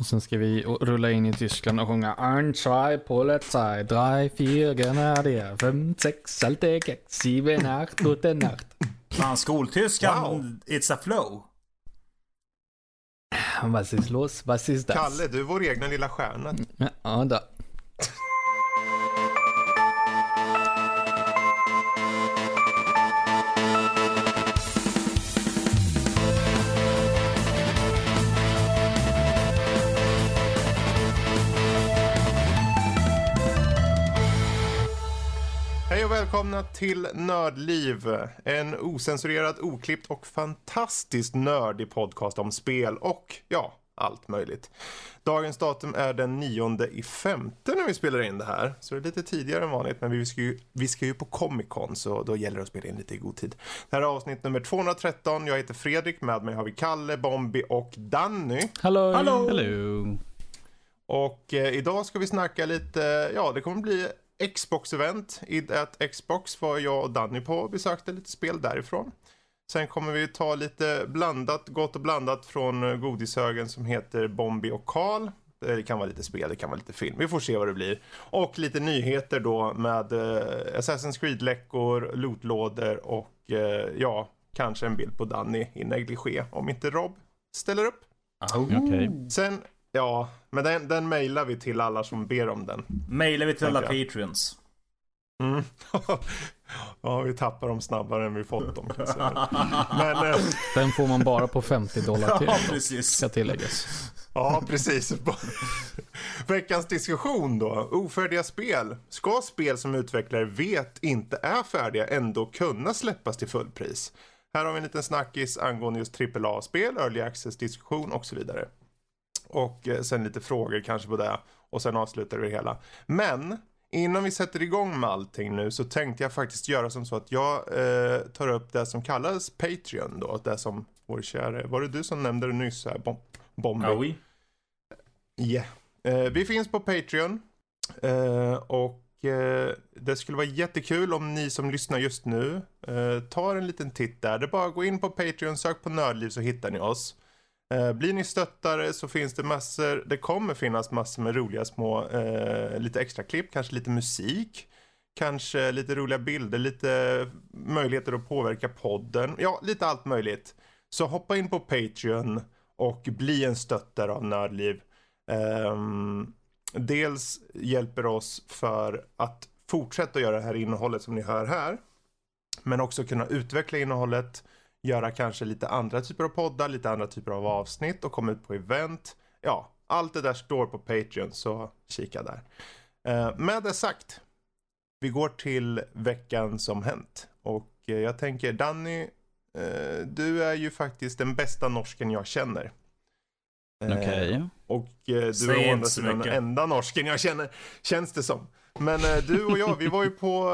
Och sen ska vi rulla in i Tyskland och sjunga Ein, zwei, Polizei, drei, vier, Grenadier, fem, sex, alte kex, sieben, acht, gute Nacht. Fan, skoltyskan, Wow. it's a flow. Was ist los? Was ist das? Kalle, du är vår egna lilla stjärna. Ja, då. Och välkomna till Nördliv. En osensurerad, oklippt och fantastiskt nördig podcast om spel och ja, allt möjligt. Dagens datum är den 9 i femte när vi spelar in det här. Så det är lite tidigare än vanligt, men vi ska ju, vi ska ju på Comic Con så då gäller det att spela in lite i god tid. Det här är avsnitt nummer 213. Jag heter Fredrik, med mig har vi Kalle, Bombi och Danny. Hallå! Hallå! Hello. Och eh, idag ska vi snacka lite, ja det kommer bli Xbox-event. I at Xbox var jag och Danny på och besökte lite spel därifrån. Sen kommer vi ta lite blandat, gott och blandat från godishögen som heter Bombi och Karl. Det kan vara lite spel, det kan vara lite film. Vi får se vad det blir. Och lite nyheter då med eh, Assassin's Creed-läckor, lootlådor och eh, ja, kanske en bild på Danny i negligé om inte Rob ställer upp. Okej. Sen, ja, men den, den mejlar vi till alla som ber om den. Mailar vi till alla Tänker patreons. Mm. ja, vi tappar dem snabbare än vi fått dem. Jag. Men, eh, Den får man bara på 50 dollar till. Ja, precis. Ska tilläggas. ja, precis. Veckans diskussion då. Ofärdiga spel. Ska spel som utvecklare vet inte är färdiga ändå kunna släppas till fullpris? Här har vi en liten snackis angående just AAA-spel, early access-diskussion och så vidare. Och eh, sen lite frågor kanske på det. Och sen avslutar vi det hela. Men innan vi sätter igång med allting nu så tänkte jag faktiskt göra som så att jag eh, tar upp det som kallas Patreon då. Det som vår kära, var det du som nämnde det nyss här? Bom, Bombi? Ja, oui. Yeah. Eh, vi finns på Patreon. Eh, och eh, det skulle vara jättekul om ni som lyssnar just nu eh, tar en liten titt där. Det är bara att gå in på Patreon, sök på Nördliv så hittar ni oss. Eh, blir ni stöttare så finns det massor, det kommer finnas massor med roliga små, eh, lite extra klipp, kanske lite musik. Kanske lite roliga bilder, lite möjligheter att påverka podden. Ja, lite allt möjligt. Så hoppa in på Patreon och bli en stöttare av Nördliv. Eh, dels hjälper oss för att fortsätta göra det här innehållet som ni hör här. Men också kunna utveckla innehållet, göra kanske lite andra typer av poddar, lite andra typer av avsnitt och komma ut på event. Ja, allt det där står på Patreon, så kika där. Eh, med det sagt, vi går till veckan som hänt. Och eh, jag tänker, Danny, eh, du är ju faktiskt den bästa norsken jag känner. Eh, Okej. och eh, du Säg är å andra sidan den enda norsken jag känner, känns det som. Men du och jag, vi var ju på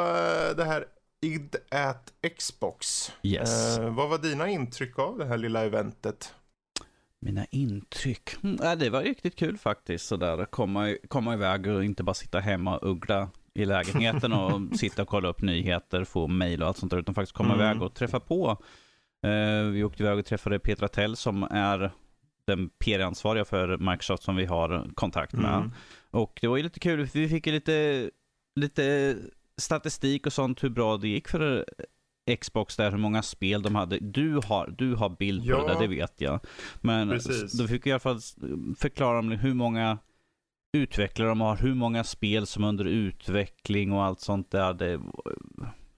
det här id at Xbox. Yes. Eh, vad var dina intryck av det här lilla eventet? Mina intryck? Mm, det var riktigt kul faktiskt. Sådär komma, komma iväg och inte bara sitta hemma och uggla i lägenheten och sitta och kolla upp nyheter, få mejl och allt sånt där. Utan faktiskt komma Mm. iväg och träffa på. Eh, vi åkte iväg och träffade Petra Tell som är den PR-ansvariga för Microsoft som vi har kontakt med. Mm. Och det var ju lite kul, för vi fick ju lite, lite statistik och sånt hur bra det gick för Xbox där, hur många spel de hade. Du har, du har bild på Ja. det där, det vet jag. Men Precis. då fick vi i alla fall förklara om hur många utvecklare de har, hur många spel som är under utveckling och allt sånt där. Det var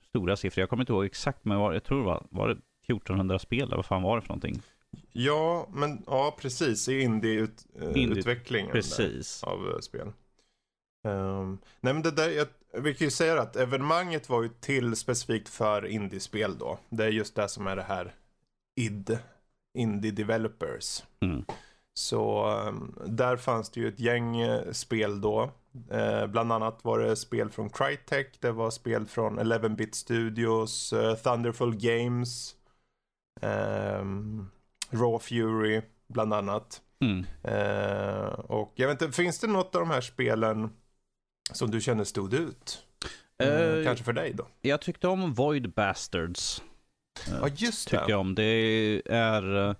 stora siffror. Jag kommer inte ihåg exakt, men var, jag tror det var, var det 1400 spel, eller vad fan var det för någonting? Ja, men ja, precis. I Indie- indie-utvecklingen Precis. av eh, spel. Ehm, nej men det där, jag, vi kan ju säga att evenemanget var ju till specifikt för indiespel då. Det är just det som är det här ID, Indie Developers. Mm. Så ehm, där fanns det ju ett gäng eh, spel då. Eh, bland annat var det spel från Crytek, det var spel från 11-bit Studios, eh, Thunderful Games, ehm, Raw Fury bland annat. Mm. Eh, och jag vet inte, finns det något av de här spelen som du känner stod ut? Eh, Eh, kanske för dig då? Jag tyckte om Void Bastards. Eh, Ja, just tyckte det. jag om. Det är eh,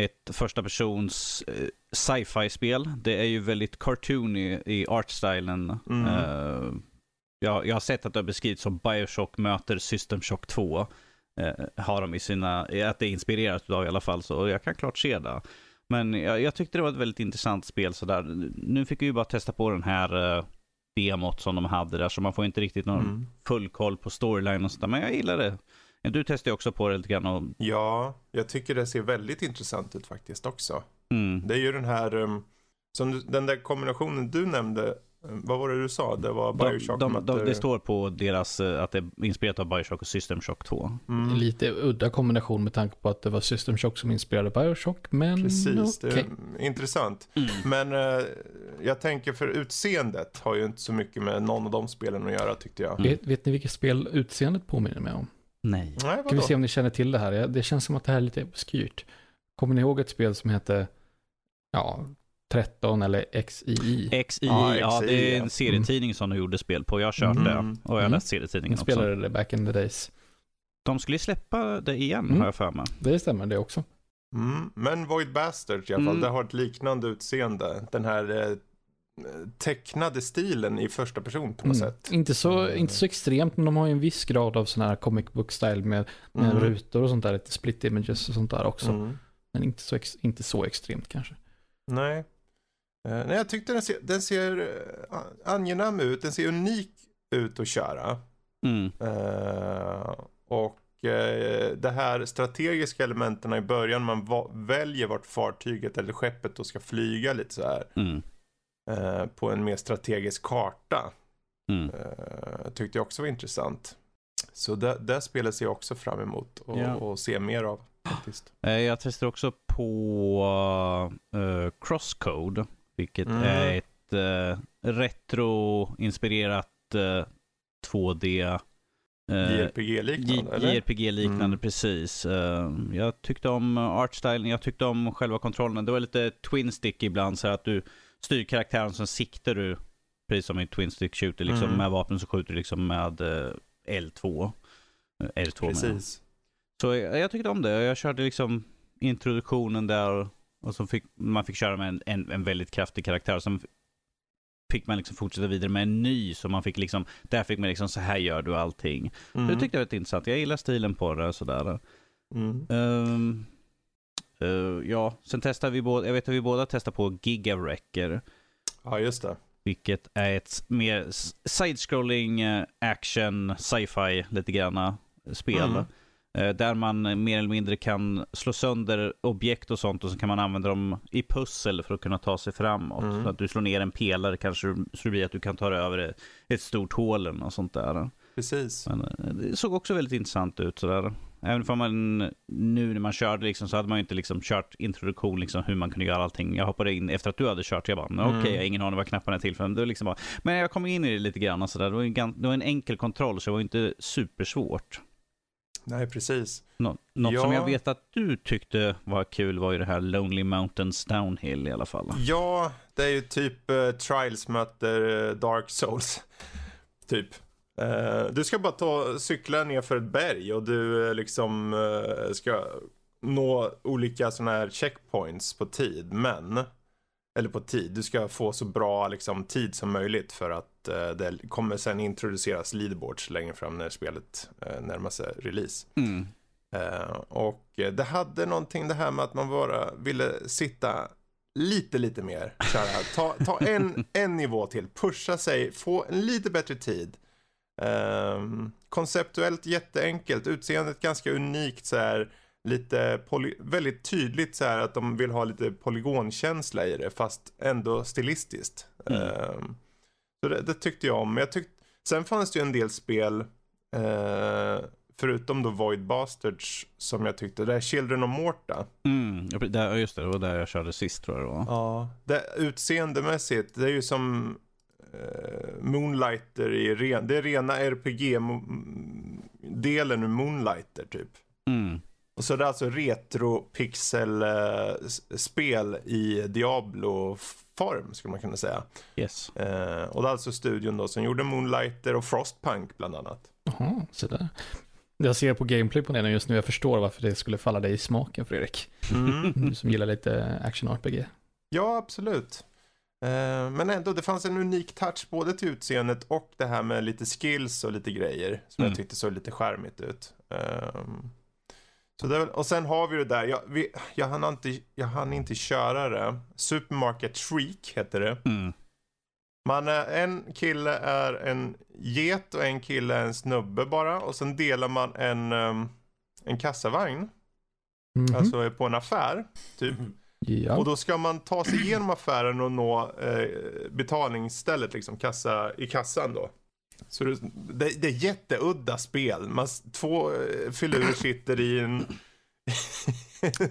ett första persons eh, sci-fi-spel. Det är ju väldigt cartoony i artstylen. Mm. Uh, jag, jag har sett att det har beskrivits som Bioshock möter System Shock 2. Uh, har de i sina, att det är inspirerat av i alla fall, så jag kan klart se det. Men jag, jag tyckte det var ett väldigt intressant spel sådär. Nu fick vi ju bara testa på den här uh, demot som de hade där, så man får inte riktigt någon Mm. full koll på storyline och sådär. Men jag gillar det. Du testade också på det lite grann och Ja, jag tycker det ser väldigt intressant ut faktiskt också. mm, Det är ju den här, um, som den där kombinationen du nämnde, vad var det du sa? Det var de, Bioshock de, möter- de, det står på deras, eh, att det är inspirerat av Bioshock och System Shock 2. Mm. Lite udda kombination med tanke på att det var System Shock som inspirerade Bioshock, men Precis, det okej. är intressant. Men eh, jag tänker för utseendet har ju inte så mycket med någon av de spelen att göra tyckte jag. Mm. Vet, vet ni vilket spel utseendet påminner mig om? Nej. Nej, Ska vi se om ni känner till det här. Det känns som att det här är lite obskyrt. Kommer ni ihåg ett spel som heter ja, 13 eller XII? XI, Ja, ja, XI, det är en serietidning som de gjorde spel på. Jag har kört Mm. det och jag har Mm. läst Ni serietidningen också. spelade det back in the days. De skulle ju släppa det igen Mm. har jag för mig. Det stämmer det också. Mm, men Void Bastards i alla fall, Mm. det har ett liknande utseende. Den här eh, tecknade stilen i första person på något Mm. sätt. Inte, så, Mm. inte så extremt, men de har ju en viss grad av sån här comic book style med, med Mm. rutor och sånt där, lite split images och sånt där också. Mm. Men inte så, inte så extremt kanske. Nej. Eh, nej, jag tyckte den ser, den ser eh, angenäm ut, den ser unik ut att köra. Mm. Eh, och det här strategiska elementen i början, man väljer vart fartyget eller skeppet då ska flyga lite så här. Mm. på en mer strategisk karta. Mm. Tyckte jag också var intressant. Så det, det spelet ser jag också fram emot och, Ja. och se mer av faktiskt. Jag testade också på uh, Crosscode, vilket Mm. är ett uh, retro-inspirerat uh, 2D eh, JRPG-liknande? JRPG-liknande, Mm. precis. Eh, jag tyckte om artstylen, jag tyckte om själva kontrollen. Det var lite twin stick ibland, så att du styr karaktären, sen siktar du, precis som i twin stick shooter, liksom, Mm. med vapen så skjuter du liksom med eh, L2. Eh, L2 menar jag. Precis. Så jag, jag tyckte om det. Jag körde liksom introduktionen där och så fick man fick köra med en, en, en väldigt kraftig karaktär. Sen fick man liksom fortsätta vidare med en ny, så man fick liksom, där fick man liksom så här gör du allting. Mm. Det tyckte jag var intressant. Jag gillar stilen på det sådär. Mm. Um, uh, ja, sen testade vi båda, jag vet att vi båda testade på Gigawrecker. Ja, just det. Vilket är ett mer side-scrolling eh, action, sci-fi lite granna spel. Mm. Eh, Där man mer eller mindre kan slå sönder objekt och sånt och så kan man använda dem i pussel för att kunna ta sig framåt. Mm. Så att du slår ner en pelare kanske så det blir att du kan ta dig över ett stort hål eller något sånt där. Precis. Men eh, det såg också väldigt intressant ut sådär. Även om man nu när man körde liksom, så hade man ju inte liksom kört introduktion liksom hur man kunde göra allting. Jag hoppade in efter att du hade kört. Jag bara, okej, Mm. jag har ingen aning vad knapparna är till för. Men, det var liksom bara, men jag kom in i det lite grann. Så där. Det, var en, det var en enkel kontroll så det var inte supersvårt. Nej, precis. Nå, något Ja. som jag vet att du tyckte var kul var ju det här Lonely Mountains Downhill i alla fall. Ja, det är ju typ eh, Trials möter eh, Dark Souls. typ. Eh, du ska bara ta cykla ner för ett berg och du eh, liksom eh, ska nå olika sådana här checkpoints på tid. Men, eller på tid, du ska få så bra liksom, tid som möjligt för att eh, det kommer sen introduceras leaderboards längre fram när spelet eh, närmar sig release. Mm. Eh, och det hade någonting det här med att man bara ville sitta lite, lite mer. Ta ta en, en nivå till, pusha sig, få en lite bättre tid. Ehm, konceptuellt jätteenkelt, utseendet ganska unikt så här. Lite poly- väldigt tydligt så här att de vill ha lite polygonkänsla i det fast ändå stilistiskt. Mm. Ehm, så det, det tyckte jag om. Jag tyckte, sen fanns det ju en del spel eh, förutom då Void Bastards som jag tyckte, det är Children of Morta. Mm. Just det, det var där jag körde sist tror jag det var. Ja. Det, utseendemässigt, det är ju som eh, Moonlighter i ren, det är rena RPG-delen ur Moonlighter typ. Mm. Och så är det alltså retro-pixel-spel i Diablo-form skulle man kunna säga. Yes. Eh, och det är alltså studion då som gjorde Moonlighter och Frostpunk bland annat. Jaha, så där. Jag ser på gameplay på den just nu, jag förstår varför det skulle falla dig i smaken Fredrik. Mm. Du som gillar lite action RPG. Ja, absolut. Eh, men ändå, det fanns en unik touch både till utseendet och det här med lite skills och lite grejer som Mm. jag tyckte såg lite charmigt ut. Ehm, så det, och sen har vi det där, jag, vi, jag, hann inte, jag hann inte köra det. Supermarket Shriek heter det. Mm. Man är, en kille är en get och en kille är en snubbe bara och sen delar man en, ehm, en kassavagn, Mhm. alltså på en affär typ. ja. Och då ska man ta sig igenom affären och nå eh, betalningsstället, liksom kassa, i kassan då. Så det, det, är jätteudda spel. Man, två eh, filurer sitter i en,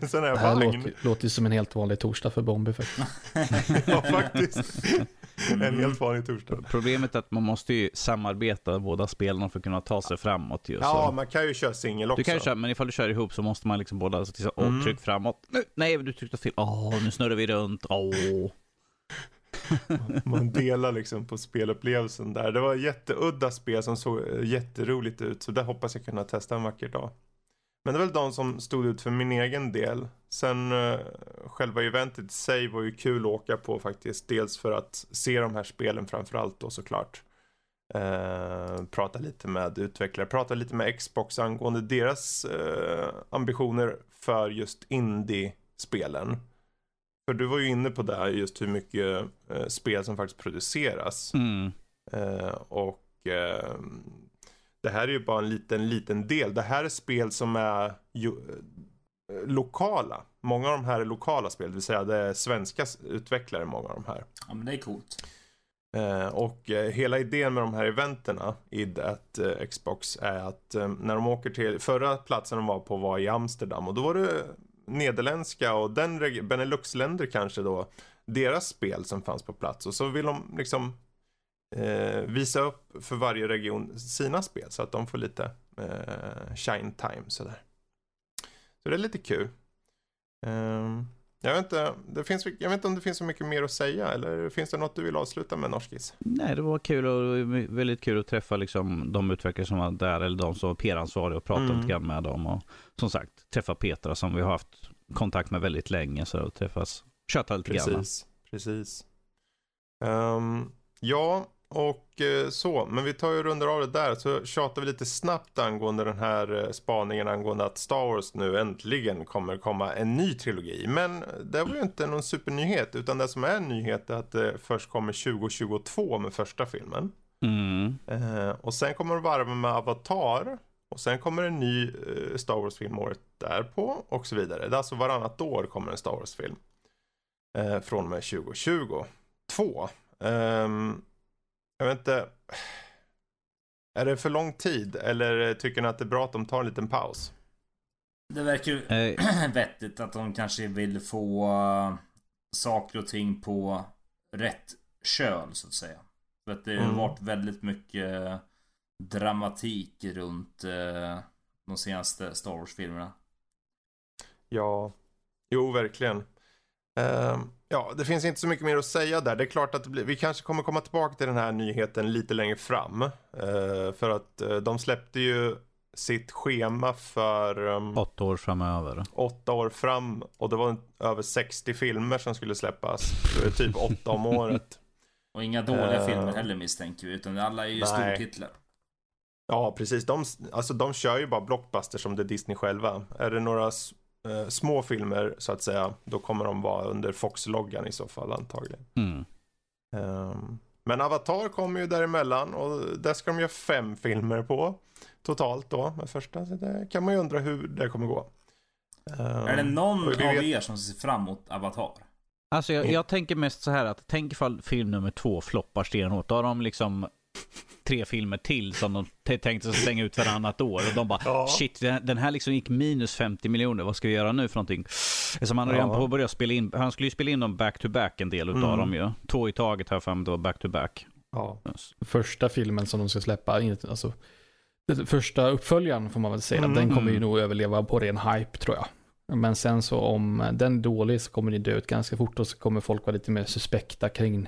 sån här det här vagn. låter, låter ju som en helt vanlig torsdag för Bombi faktiskt. Ja, faktiskt. En helt vanlig torsdag. Problemet är att man måste ju samarbeta båda spelarna för att kunna ta sig framåt. Ju, Ja, så. man kan ju köra singel också. Du kan ju köra, men ifall du kör ihop så måste man liksom båda säga åh, Mm. tryck framåt. Nu, nej, du tryckte fel. Åh, nu snurrar vi runt. Åh. Man delar liksom på spelupplevelsen där. Det var jätteudda spel som såg eh, jätteroligt ut. Så det hoppas jag kunna testa en vacker dag. Men det var väl de som stod ut för min egen del. Sen uh, själva eventet i sig var ju kul att åka på faktiskt. Dels för att se de här spelen framförallt då såklart. Uh, prata lite med utvecklare, prata lite med Xbox angående deras uh, ambitioner för just indie-spelen. För du var ju inne på där just hur mycket eh, spel som faktiskt produceras. Mm. Eh, och eh, det här är ju bara en liten, liten del. Det här är spel som är ju, eh, lokala. Många av de här är lokala spel, det vill säga det är svenska utvecklare många av de här. Ja, men det är coolt. Eh, och eh, hela idén med de här eventerna i det eh, Xbox är att när de åker till, förra platsen de var på var i Amsterdam och då var det nederländska och den Beneluxländer kanske då, deras spel som fanns på plats och så vill de liksom eh, visa upp för varje region sina spel så att de får lite eh, shine time sådär. Så det är lite kul. Ehm, jag vet, inte, det finns, jag vet inte om det finns så mycket mer att säga eller finns det något du vill avsluta med Norskis? Nej, det var kul och väldigt kul att träffa liksom de utvecklare som var där eller de som var PR-ansvariga och prata Mm. lite grann med dem. Och som sagt, träffa Petra som vi har haft kontakt med väldigt länge. Så att träffas, köta lite grann. Precis, precis. Ehm, ja, och eh, så, men vi tar ju rundor av det där så tjatar vi lite snabbt angående den här eh, spaningen angående att Star Wars nu äntligen kommer komma en ny trilogi. Men det var ju inte någon supernyhet utan det som är en nyhet är att det först kommer 2022 med första filmen. Mm. Eh, och sen kommer det varva med Avatar. Och sen kommer en ny eh, Star Wars-film året därpå och så vidare. Det är alltså varannat år kommer en Star Wars-film. Eh, från och med 2022. Jag vet inte. Är det för lång tid eller tycker ni att det är bra att de tar en liten paus? Det verkar ju Eh, vettigt att de kanske vill få uh, saker och ting på rätt köl så att säga. För att det har Mm. varit väldigt mycket dramatik runt uh, de senaste Star Wars-filmerna. Ja, jo verkligen. Ehm, ja, det finns inte så mycket mer att säga där. Det är klart att blir, vi kanske kommer komma tillbaka till den här nyheten lite längre fram. Eh, för att eh, de släppte ju sitt schema för um, åtta år framöver. åtta år fram och det var över 60 filmer som skulle släppas. Är typ åtta om året. Och inga dåliga Eh. filmer heller misstänker vi. Utan alla är ju Nej. stortitlar. Ja, precis. De, alltså, de kör ju bara blockbuster som det är Disney själva. Är det några eh, små filmer så att säga, då kommer de vara under Fox-loggan i så fall antagligen. Mm. Ehm, men Avatar kommer ju däremellan och där ska de göra fem filmer på totalt då med första. Så det kan man ju undra hur det kommer gå. Ehm, Är det någon och vi av vet- er som ser fram emot Avatar? Alltså jag, jag tänker mest så här att tänk ifall film nummer två floppar stenhårt. Då har de liksom tre filmer till som de tänkte sig slänga ut varannat år. Och de bara Ja. shit, den, här liksom gick minus 50 miljoner. Vad ska vi göra nu för någonting? Som han har redan Ja. påbörjat spela in. Han skulle ju spela in dem back to back en del utav Mm. dem ju. Två i taget jag för mig då back to back. Ja. Första filmen som de ska släppa, inte- alltså, den första uppföljaren får man väl säga, Mm. den kommer ju Mm. nog överleva på ren hype tror jag. Men sen så om den är dålig så kommer den dö ut ganska fort och så kommer folk vara lite mer suspekta kring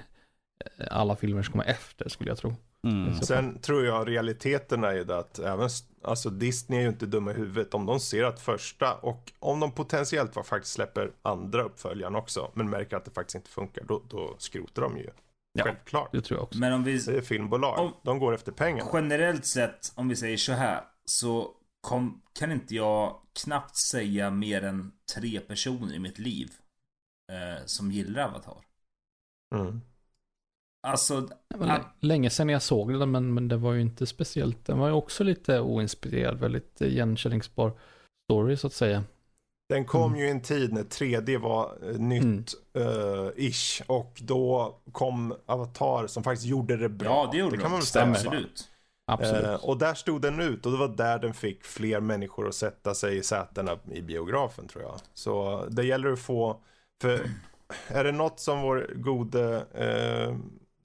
eh, alla filmer som kommer efter skulle jag tro. Mm. Sen tror jag realiteten är ju det att även, alltså Disney är ju inte dumma i huvudet om de ser att första och om de potentiellt var- faktiskt släpper andra uppföljaren också men märker att det faktiskt inte funkar då, då skrotar de ju. Ja. Självklart. Det tror jag också. Men om vi... Det är filmbolag. Om- De går efter pengarna. Generellt sett, om vi säger så här, så kom, kan inte jag knappt säga mer än tre personer i mitt liv eh, som gillar Avatar. Mm. Alltså, Det länge sedan jag såg den, men, men det var ju inte speciellt. Den var ju också lite oinspirerad, väldigt igenkänningsbar story så att säga. Den kom Mm. ju i en tid när 3D var eh, nytt, eh, ish. Och då kom Avatar som faktiskt gjorde det bra. ja det gjorde kan de. man väl. Absolut. Absolut. Eh, och där stod den ut och det var där den fick fler människor att sätta sig i sätena i biografen tror jag. Så det gäller att få, för är det något som vår gode, eh,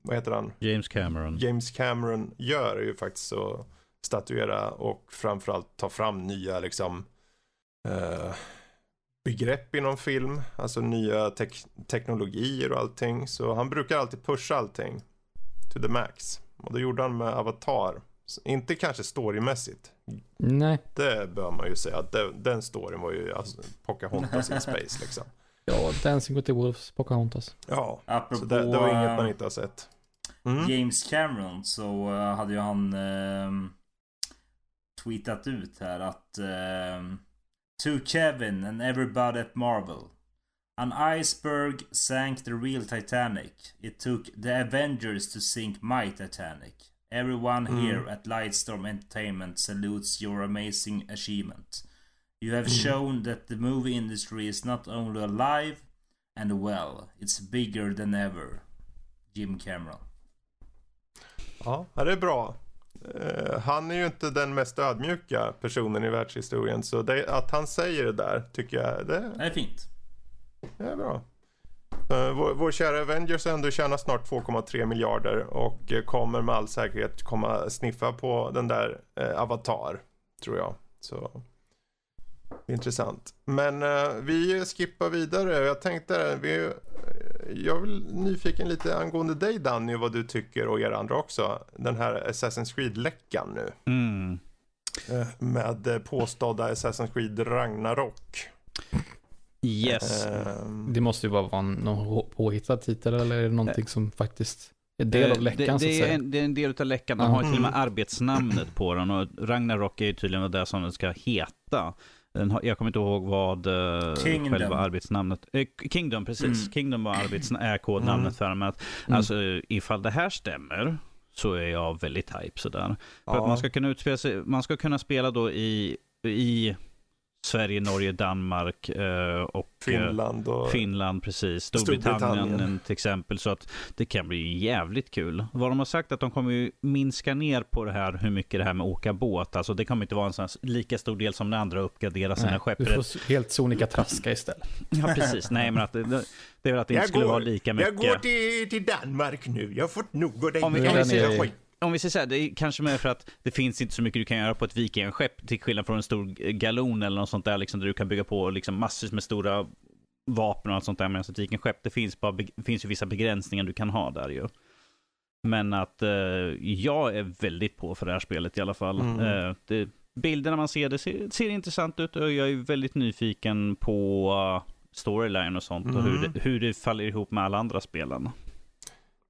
vad heter han, James Cameron. James Cameron gör är ju faktiskt att statuera och framförallt ta fram nya liksom eh, begrepp inom film, alltså nya tek- teknologier och allting. Så han brukar alltid pusha allting to the max. Och det gjorde han med Avatar. Så Inte kanske storymässigt. Nej, Det bör man ju säga. Den, den storyn var ju alltså, Pocahontas in space liksom. Ja, Dancing with the Wolves, Pocahontas. Ja, Apropå så det, det var inget man eh, inte har sett. Mm. James Cameron så eh, hade ju han ehm, tweetat ut här att ehm, To Kevin and everybody at Marvel. An iceberg sank the real Titanic. It took the Avengers to sink my Titanic. Everyone Mm. here at Lightstorm Entertainment salutes your amazing achievement. You have Mm. shown that the movie industry is not only alive and well, it's bigger than ever. Jim Cameron. Ja, det är bra. Eh, han är ju inte den mest ödmjuka personen i världshistorien. Så det, att han säger det där tycker jag det, Det är fint. det är bra. Eh, vår, vår kära Avengers ändå tjänat snart 2,3 miljarder och eh, kommer med all säkerhet komma sniffa på den där Avatar, tror jag. Så intressant. Men eh, vi skippar vidare. Jag tänkte, vi, jag är nyfiken lite angående dig Danny, vad du tycker och er andra också. Den här Assassin's Creed-läckan nu. Mm. Eh, med påstådda Assassin's Creed Ragnarok. Yes. Ehm, Det måste ju bara vara någon påhittad titel eller är det någonting som faktiskt är del av läckan det, så att det, är säga? en, det är en del av läckan. Han har ju till och med Mm. arbetsnamnet på den och Ragnarok är ju tydligen det som den ska heta. Den jag kommer inte ihåg vad eh, Kingdom. själva arbetsnamnet... Eh, Kingdom, precis. Mm. Kingdom var arbets, är kodnamnet Mm. för att, Mm. alltså, ifall det här stämmer så är jag väldigt hype sådär. För att ja. man ska kunna utspela sig, man ska kunna spela då i, i Sverige, Norge, Danmark eh, och eh, Finland och... Finland, precis. Storbritannien, Storbritannien. till exempel. Så att det kan bli jävligt kul. Vad de har sagt att de kommer ju minska ner på det här, hur mycket det här med att åka båt. Alltså det kommer inte vara en sån här lika stor del som det andra att uppgradera sina skepp. du får helt sonika traska istället. Ja, precis. Nej, men att det, det är väl att det inte Jag skulle går- vara lika mycket. Jag går till, till Danmark nu. Jag har fått nog av dig. Om vi- om vi säger- så här, det är kanske mer för att det finns inte så mycket du kan göra på ett vikingaskepp till skillnad från en stor galon eller något sånt där liksom, där du kan bygga på liksom, massor med stora vapen och allt sånt där. Medan ett vikingaskepp, det finns, bara, finns ju vissa begränsningar du kan ha där ju. Men att eh, jag är väldigt på för det här spelet i alla fall. Mm. Eh, det, bilderna man ser, det ser, ser intressant ut och jag är väldigt nyfiken på uh, storyline och sånt och hur Mm. det, hur det faller ihop med alla andra spelen.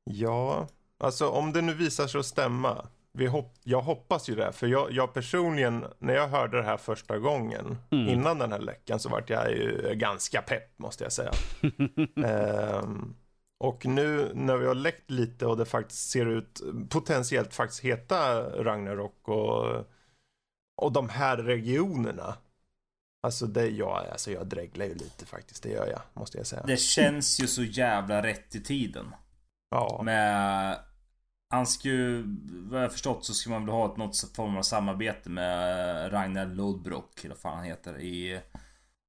Ja, alltså om det nu visar sig att stämma. Vi hopp jag hoppas ju det. För jag, jag personligen, när jag hörde det här första gången. Mm. Innan den här läckan så vart jag ju ganska pepp måste jag säga. Ehm, och nu när vi har läckt lite och det faktiskt ser ut potentiellt faktiskt heta Ragnarok och, och de här regionerna. Alltså det, jag, alltså jag dreglar ju lite faktiskt, det gör jag, måste jag säga. Det känns ju så jävla rätt i tiden. Ja, Med... Han ska ju... Vad jag förstått så ska man väl ha ett, något form av samarbete med Ragnar Lodbrok, eller vad fan han heter, i...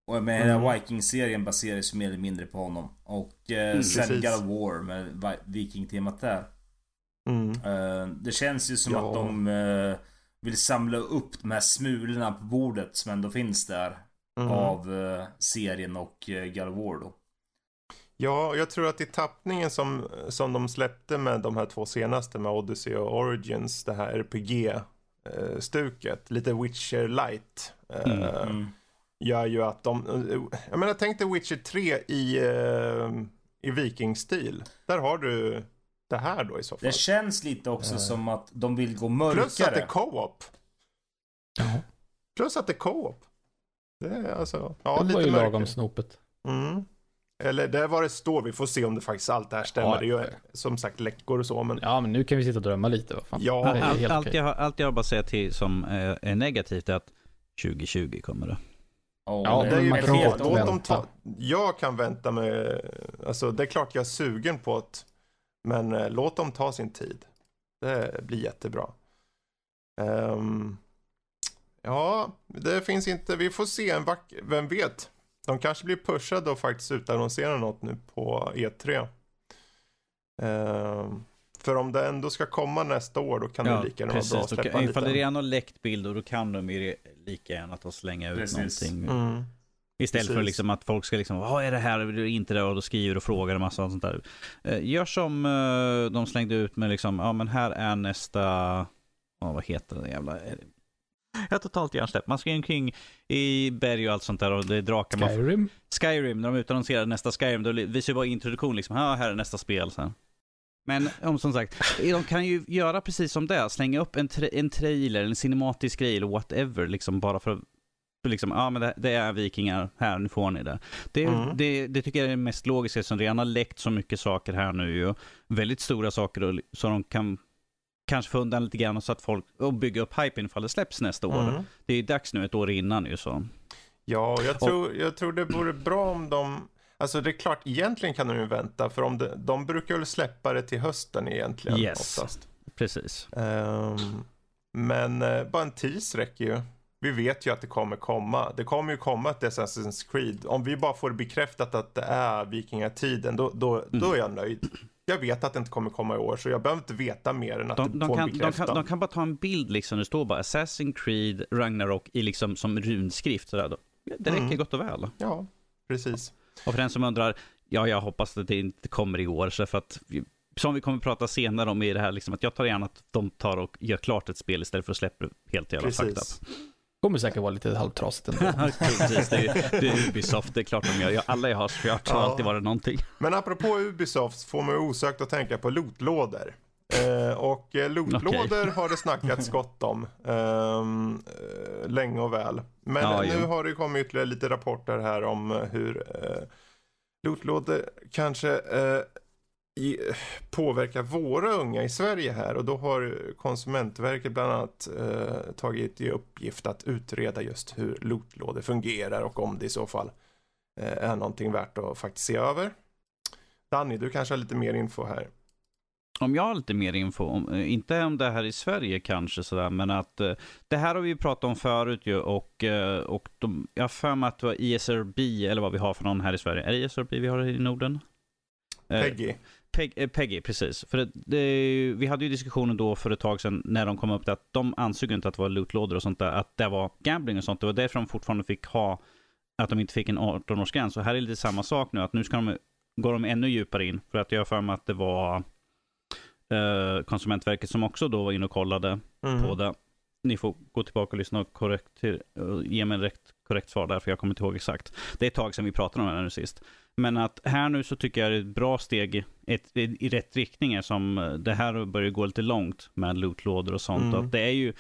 Och med hela Mm. Viking-serien baseras ju mer eller mindre på honom. Och eh, Mm, sen. God of War med Vi- Viking-temat där. mm. Eh, det känns ju som Ja. att de eh, vill samla upp de här smulorna på bordet som ändå finns där. Mm. Av eh, serien och eh, God of War då. Ja, jag tror att i tappningen som, som de släppte med de här två senaste med Odyssey och Origins, det här RPG-stuket, lite Witcher light, eh, Mm, Mm. gör ju att de, eh, jag menar tänk dig Witcher 3 i, eh, i vikingstil. Där har du det här då i så fall. Det känns lite också Eh. som att de vill gå Plus att det är mörkare. co-op. Plus att det är co-op. Det är alltså, ja det lite var ju lagom mörker. snopet. Mm. Eller det är vad det står, vi får se om det faktiskt allt det här stämmer. Ja, det är ju som sagt läckor och så men Ja, men nu kan vi sitta och drömma lite. Vad fan. Ja, det Allt, helt allt, okej. jag, allt jag har bara säga till som är, är negativt är att 2020 kommer det. Oh, Ja, det är ju år. Låt dem ta, jag kan vänta med, alltså det är klart jag är sugen på att, men eh, låt dem ta sin tid. Det blir jättebra. Ehm, ja, det finns inte, vi får se en vack, vem vet. De kanske blir pushade och faktiskt utannonsera något nu på E3. Ehm, för om det ändå ska komma nästa år då kan det lika gärna vara bra att släppa kan- en Ifall det redan har läckt bilder då kan de ju lika gärna ta och slänga ut Precis. någonting. Mm. Istället för Precis. liksom att folk ska liksom, vad är det här, Är det inte det, och då skriver och frågar och massa och sånt där. Eh, Gör som eh, de slängde ut med liksom, ja men här är nästa, ja vad heter det jävla, jag har totalt hjärnsläpp. Man ska omkring i berg och allt sånt där och det är drakar. Man, Skyrim? Skyrim, när de utannonserade nästa Skyrim, då visar ju bara introduktion liksom, ja här är nästa spel sen. Men om som sagt, de kan ju göra precis som det, slänga upp en, tra- en trailer, en cinematisk grej eller whatever, liksom bara för att för liksom, ja men det, det är vikingar, här nu får ni det. Det, Mm. det. det tycker jag är det mest logiska, som redan har läckt så mycket saker här nu ju. Väldigt stora saker och, så de kan kanske få undan lite grann så att folk, och bygga upp hypen ifall det släpps nästa år. Mm. Det är ju dags nu, ett år innan ju så. Ja, jag tror, jag tror det vore bra om de... Alltså det är klart, egentligen kan de ju vänta, för om de, de brukar väl släppa det till hösten egentligen Yes. oftast. Precis. Ehm, men eh, bara en tease räcker ju. Vi vet ju att det kommer komma. Det kommer ju komma ett Assassin's Creed. Om vi bara får bekräftat att det är vikingatiden, då, då, Mm. då är jag nöjd. Jag vet att det inte kommer komma i år, så jag behöver inte veta mer än att De, de, få kan, de, kan, de kan bara ta en bild liksom, det står bara Assassin's Creed Ragnarok i liksom som runskrift sådär då. Det räcker Mm. gott och väl. Ja, precis. Och för den som undrar, ja jag hoppas att det inte kommer i år, så för att som vi kommer prata senare om i det här, liksom, att jag tar gärna att de tar och gör klart ett spel istället för att släppa det helt jävla fucked up. Kommer säkert vara lite halvtrasigt ändå. Precis, det är, det är Ubisoft, det är klart de gör. Jag, alla jag har kört har Ja. alltid varit någonting. Men apropå Ubisoft får man osökt att tänka på lootlådor. Eh, och eh, lootlådor har det snackats gott om ehm, eh, länge och väl. Men Ja, nu jo. har det kommit ytterligare lite rapporter här om eh, hur eh, lootlådor kanske eh, i, påverkar våra unga i Sverige här och då har Konsumentverket bland annat eh, tagit i uppgift att utreda just hur lootlådor fungerar och om det i så fall eh, är någonting värt att faktiskt se över. Danny, du kanske har lite mer info här. Om jag har lite mer info, om, eh, inte om det här i Sverige kanske sådär, men att eh, det här har vi pratat om förut ju och, eh, och de, jag har för mig att det var ISRB eller vad vi har för någon här i Sverige. Är det ISRB vi har i Norden? Peggy. Peg, eh, Peggy, precis. För det, det, vi hade ju diskussionen då för ett tag sedan när de kom upp till att de ansåg inte att det var lootlådor och sånt där, att det var gambling och sånt. Det var därför de fortfarande fick ha, att de inte fick en 18-årsgräns. Och här är lite samma sak nu, att nu ska de, går de ännu djupare in. För att jag har för mig att det var eh, Konsumentverket som också då var inne och kollade Mm. på det. Ni får gå tillbaka och lyssna och korrekt, ge mig en rätt korrekt svar där, för jag kommer inte ihåg exakt. Det är ett tag sedan vi pratade om det här nu sist. Men att här nu så tycker jag det är ett bra steg ett, i rätt riktning som eh, det här börjar gå lite långt med lootlådor och sånt. Mm. Att det är ju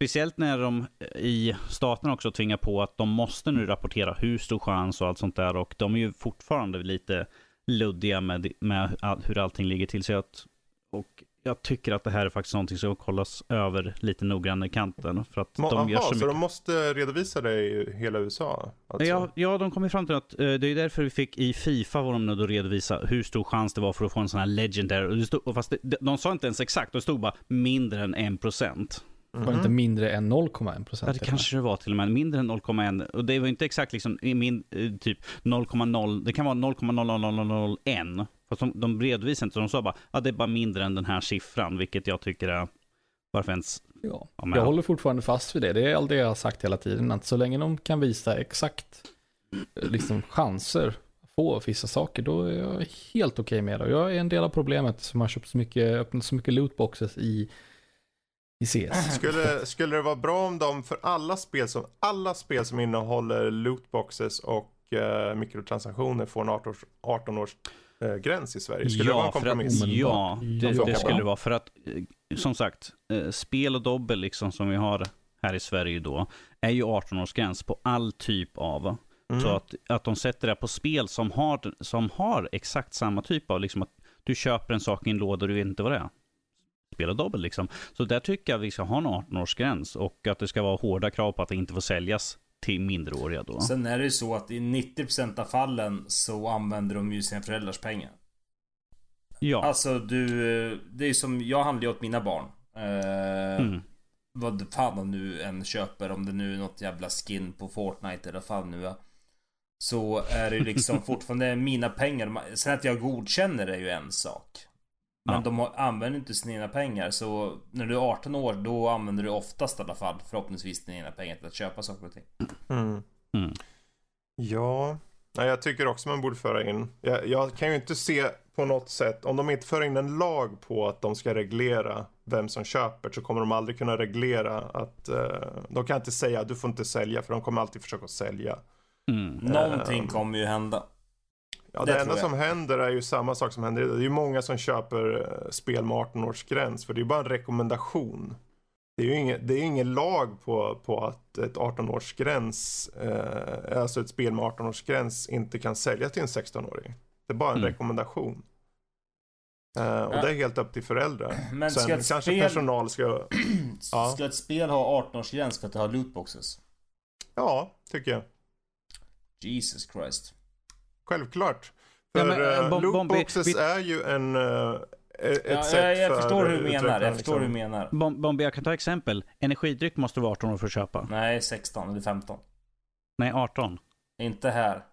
Speciellt när de i staterna också tvingar på att de måste nu rapportera hur stor chans och allt sånt där och de är ju fortfarande lite luddiga med, med all, hur allting ligger till sig. Att, och jag tycker att det här är faktiskt någonting som ska kollas över lite noggrannare i kanten. För att Må- de gör Aha, så så, mycket. de måste redovisa det i hela USA? Alltså. Ja, ja, de kom ju fram till att eh, det är därför vi fick i Fifa var de nu då redovisa hur stor chans det var för att få en sån här legendary. Och det stod, och fast det, de, de sa inte ens exakt, det stod bara mindre än 1%. Mhm. Var det inte mindre än 0,1 procent? Ja, det kanske det var till och med mindre än 0,1. Och det var inte exakt liksom i min, eh, typ 0,0, det kan vara 0,00001. Fast de, de redovisade inte, så de sa bara, ja det är bara mindre än den här siffran, vilket jag tycker är, varför ens, Ja. Ja, Jag håller fortfarande fast vid det. Det är allt det jag har sagt hela tiden. Att så länge de kan visa exakt eh, liksom, chanser, på vissa saker, då är jag helt okej med det. Och Jag är en del av problemet som har köpt så mycket, öppnat så mycket lootboxes i, i CS. Skulle, skulle det vara bra om de för alla spel som, alla spel som innehåller lootboxes och eh, mikrotransaktioner får en 18 års, 18 års gräns i Sverige? Skulle det vara en för att, kompromiss? ja, det, det skulle det vara. För att, eh, som sagt, eh, spel och dobbel liksom som vi har här i Sverige då, är ju 18-årsgräns på all typ av. Mm. Så att, att de sätter det på spel som har, som har exakt samma typ av, liksom att du köper en sak i en låda och du vet inte vad det är. Spel och dobbel liksom. Så där tycker jag vi ska ha en 18-årsgräns och att det ska vara hårda krav på att det inte får säljas till minderåriga då. Sen är det ju så att i 90% av fallen så använder de ju sina föräldrars pengar. Ja. Alltså du, det är som, jag handlar ju åt mina barn. Eh, Mm. Vad fan de nu än köper, om det nu är något jävla skin på Fortnite eller vad fan nu är. Så är det ju liksom fortfarande mina pengar. Sen att jag godkänner det är ju en sak. Men Ja. de har, använder inte sina egna pengar. Så när du är 18 år, då använder du oftast i alla fall förhoppningsvis dina egna pengar till att köpa saker och ting. Mm. Mm. Ja, Nej, jag tycker också man borde föra in. Jag, jag kan ju inte se på något sätt, om de inte för in en lag på att de ska reglera vem som köper så kommer de aldrig kunna reglera att eh, de kan inte säga att du får inte sälja för de kommer alltid försöka sälja. Mm. Någonting Ehm. kommer ju hända. Ja, Det det, enda som händer är ju samma sak som händer idag. Det är ju många som köper eh, spel med 18-årsgräns för det är bara en rekommendation. Det är ju ingen, det är ingen lag på, på att ett 18-årsgräns, eh, alltså ett spel med 18-årsgräns inte kan säljas till en 16-åring. Det är bara en Mm. rekommendation. Eh, och Ja. det är helt upp till föräldrar. Men Sen ska ett kanske spel- personal ska, Ja. Ska ett spel ha 18-årsgräns för att det har lootboxes? ja, tycker jag. Jesus Christ. Självklart. Ja, För men, ja, eh, Bom- Bombi, lootboxes vi- är ju en, eh, ett Ja, sätt jag, jag för förstår hur du menar. Jag förstår hur du liksom. menar. Bom- Bombi, jag kan ta exempel. Energidryck måste du vara 18 år för att köpa. Nej, 16 eller 15. Nej, 18. Inte här.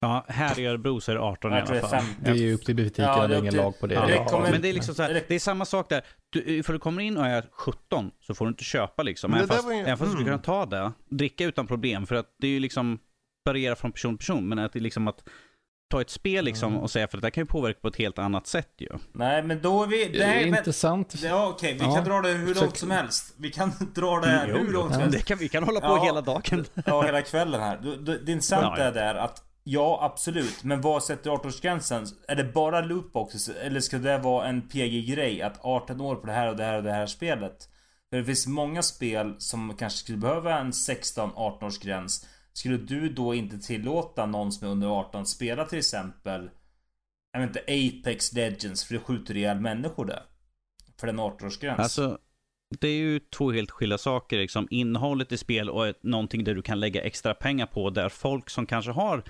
Ja, här i Örebro så är det 18 i Jag alla det är fall. 15. Det är ju upp till butiken, Ja, det är ingen till- lag på det. Ja, Rekommend- Men det är liksom så här, det är samma sak där. Du, för du kommer in och är 17 så får du inte köpa liksom. Även fast, även fast du skulle mm. kunna ta det, dricka utan problem. För att det är ju liksom, varierar från person till person. Men att det är liksom att ta ett spel liksom Mm. och säga, för det där kan ju påverka på ett helt annat sätt ju. Nej, men då är vi... Det är intressant. Ja, okej. vi Ja, kan dra det hur långt som helst. Vi kan dra det här jo, hur långt som ja, helst. Det kan, vi kan hålla på Ja. hela dagen. Ja, hela kvällen här. Du- du- Det intressanta Ja, ja. är där att Ja, absolut. Men vad sätter 18-årsgränsen? Är det bara lootboxes? Eller ska det vara en PG-grej? Att 18 år på det här och det här och det här spelet? För det finns många spel som kanske skulle behöva en 16-18-årsgräns. Skulle du då inte tillåta någon som är under 18 att spela till exempel Jag vet inte, Apex Legends för det skjuter ihjäl människor där? För den 18-årsgräns. Alltså, det är ju två helt skilda saker. Liksom. Innehållet i spel och någonting där du kan lägga extra pengar på. Där folk som kanske har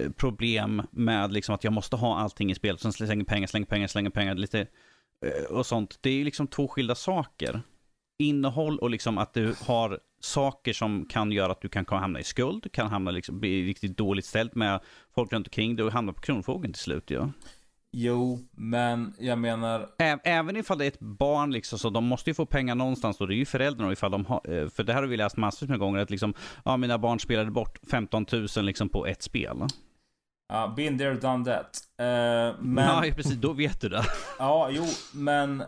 eh, problem med liksom, att jag måste ha allting i spel. Som slänger pengar, slänger pengar, slänger pengar. Lite, eh, och sånt. Det är ju liksom två skilda saker. Innehåll och liksom att du har saker som kan göra att du kan hamna i skuld. Kan hamna liksom, bli riktigt dåligt ställt med folk runt omkring dig och hamna på kronofogden till slut. Ja. Jo, men jag menar Ä- Även ifall det är ett barn, liksom, så de måste ju få pengar någonstans. Då. Det är ju föräldrarna. Ifall de har, eh, för det här har vi läst massor med gånger. Att liksom, ja, mina barn spelade bort 15 000 liksom, på ett spel. Ja, been there, done that. Eh, men... Ja, precis. Då vet du det. Ja, jo, men...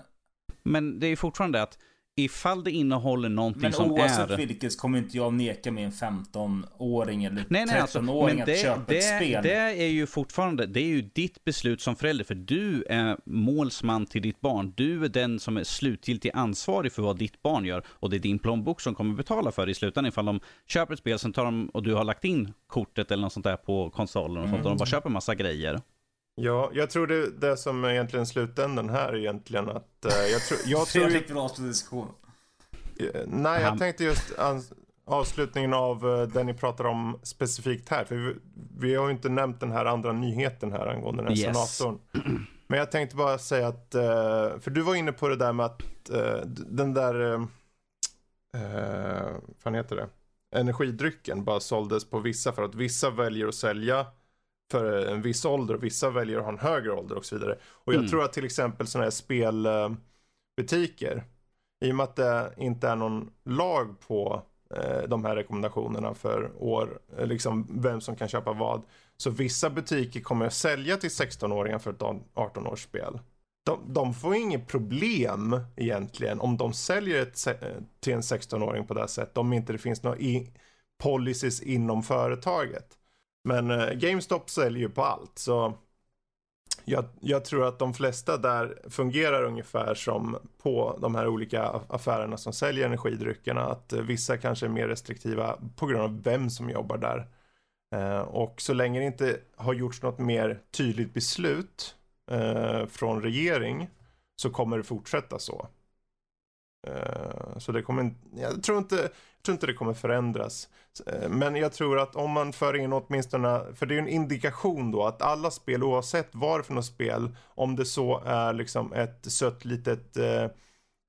Men det är fortfarande att ifall det innehåller någonting Men som oavsett är... vilket så kommer inte jag neka med en 15-åring eller Nej, nej, alltså, 13-åring men att det, köpa det, ett spel. det är ju fortfarande, det är ju ditt beslut som förälder, för du är målsman till ditt barn. Du är den som är slutgiltigt ansvarig för vad ditt barn gör och det är din plånbok som kommer betala för det i slutändan. Ifall de köper ett spel, sen tar de, och du har lagt in kortet eller något sånt där på konsolen och sånt, och de bara köper massa grejer. Ja, jag tror det, det som är egentligen slutändan här är egentligen att eh, jag tror, jag tror ju, Fredrik vill avsluta diskussionen. eh, Nej, jag tänkte just avslutningen av uh, det ni pratar om specifikt här. För vi, vi har ju inte nämnt den här andra nyheten här angående den här Yes. senatorn. Men jag tänkte bara säga att, eh, för du var inne på det där med att eh, den där, uh, uh, vad heter det? Energidrycken bara såldes på vissa för att vissa väljer att sälja för en viss ålder och vissa väljer att ha en högre ålder och så vidare. Och jag Mm. tror att till exempel sådana här spelbutiker, i och med att det inte är någon lag på eh, de här rekommendationerna för år, eh, liksom vem som kan köpa vad, Så vissa butiker kommer att sälja till 16-åringar för ett 18-årsspel. De, de får inget problem egentligen om de säljer ett, till en 16-åring på det här sättet. Om inte det finns några policies inom företaget. Men eh, GameStop säljer ju på allt så jag, jag, tror att de flesta där fungerar ungefär som på de här olika affärerna som säljer energidryckerna. Att eh, vissa kanske är mer restriktiva på grund av vem som jobbar där. Eh, och så länge det inte har gjorts något mer tydligt beslut eh, från regering så kommer det fortsätta så. Eh, så det kommer jag tror inte, jag tror inte det kommer förändras. Eh, men jag tror att om man för in åtminstone, för det är ju en indikation då att alla spel oavsett vad det för något spel, om det så är liksom ett sött litet eh,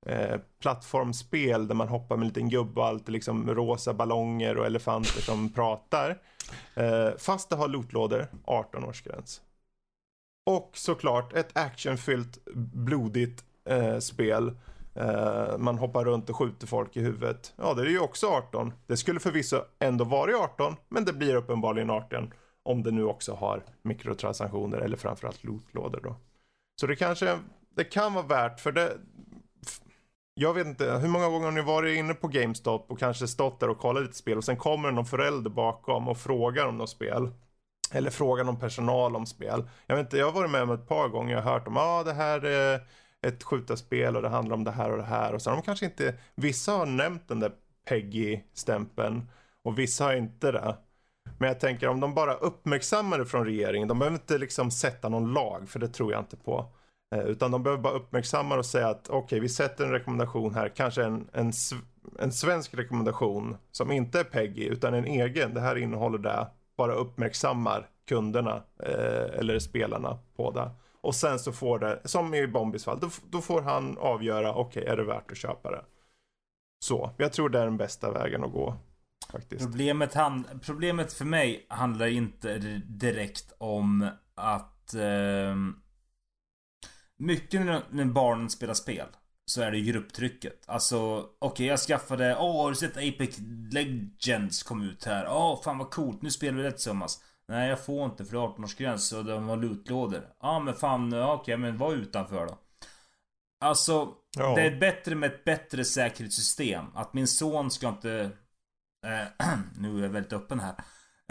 eh plattformsspel där man hoppar med en liten gubbe och allt liksom rosa ballonger och elefanter som pratar. Eh, fast det har lootlådor, 18-årsgräns. Och såklart ett actionfyllt blodigt eh, spel Uh, man hoppar runt och skjuter folk i huvudet. Ja, det är ju också 18. Det skulle förvisso ändå vara 18, men det blir uppenbarligen 18 om det nu också har mikrotransaktioner eller framförallt lootlådor då. Så det kanske, det kan vara värt för det. Jag vet inte, hur många gånger har ni varit inne på GameStop och kanske stått där och kollat lite spel och sen kommer det någon förälder bakom och frågar om något spel. Eller frågar någon personal om spel. Jag vet inte, jag har varit med om ett par gånger och hört om, ja ah, det här är ett skjutarspel och det handlar om det här och det här. Och så har de kanske inte, vissa har nämnt den där Peggy-stämpeln och vissa har inte det. Men jag tänker om de bara uppmärksammar det från regeringen, de behöver inte liksom sätta någon lag, för det tror jag inte på. Eh, utan de behöver bara uppmärksamma och säga att okej, okay, vi sätter en rekommendation här, kanske en, en, en svensk rekommendation som inte är Peggy utan en egen. Det här innehåller det, bara uppmärksammar kunderna eh, eller spelarna på det. Och sen så får det, som i Bombis fall, då, då får han avgöra, okej okay, är det värt att köpa det? Så, jag tror det är den bästa vägen att gå. Faktiskt. Problemet, hand, problemet för mig handlar inte direkt om att eh, Mycket när, när barnen spelar spel Så är det grupptrycket Alltså okej okay, jag skaffade Åh oh, har du sett Apex Legends kom ut här? Åh oh, fan vad coolt nu spelar vi det tillsammans Nej jag får inte för det är 18-årsgräns och de har lootlådor. Ja men fan, okej okay, men var utanför då. Alltså, ja. det är bättre med ett bättre säkerhetssystem. Att min son ska inte... Eh, nu är jag väldigt öppen här.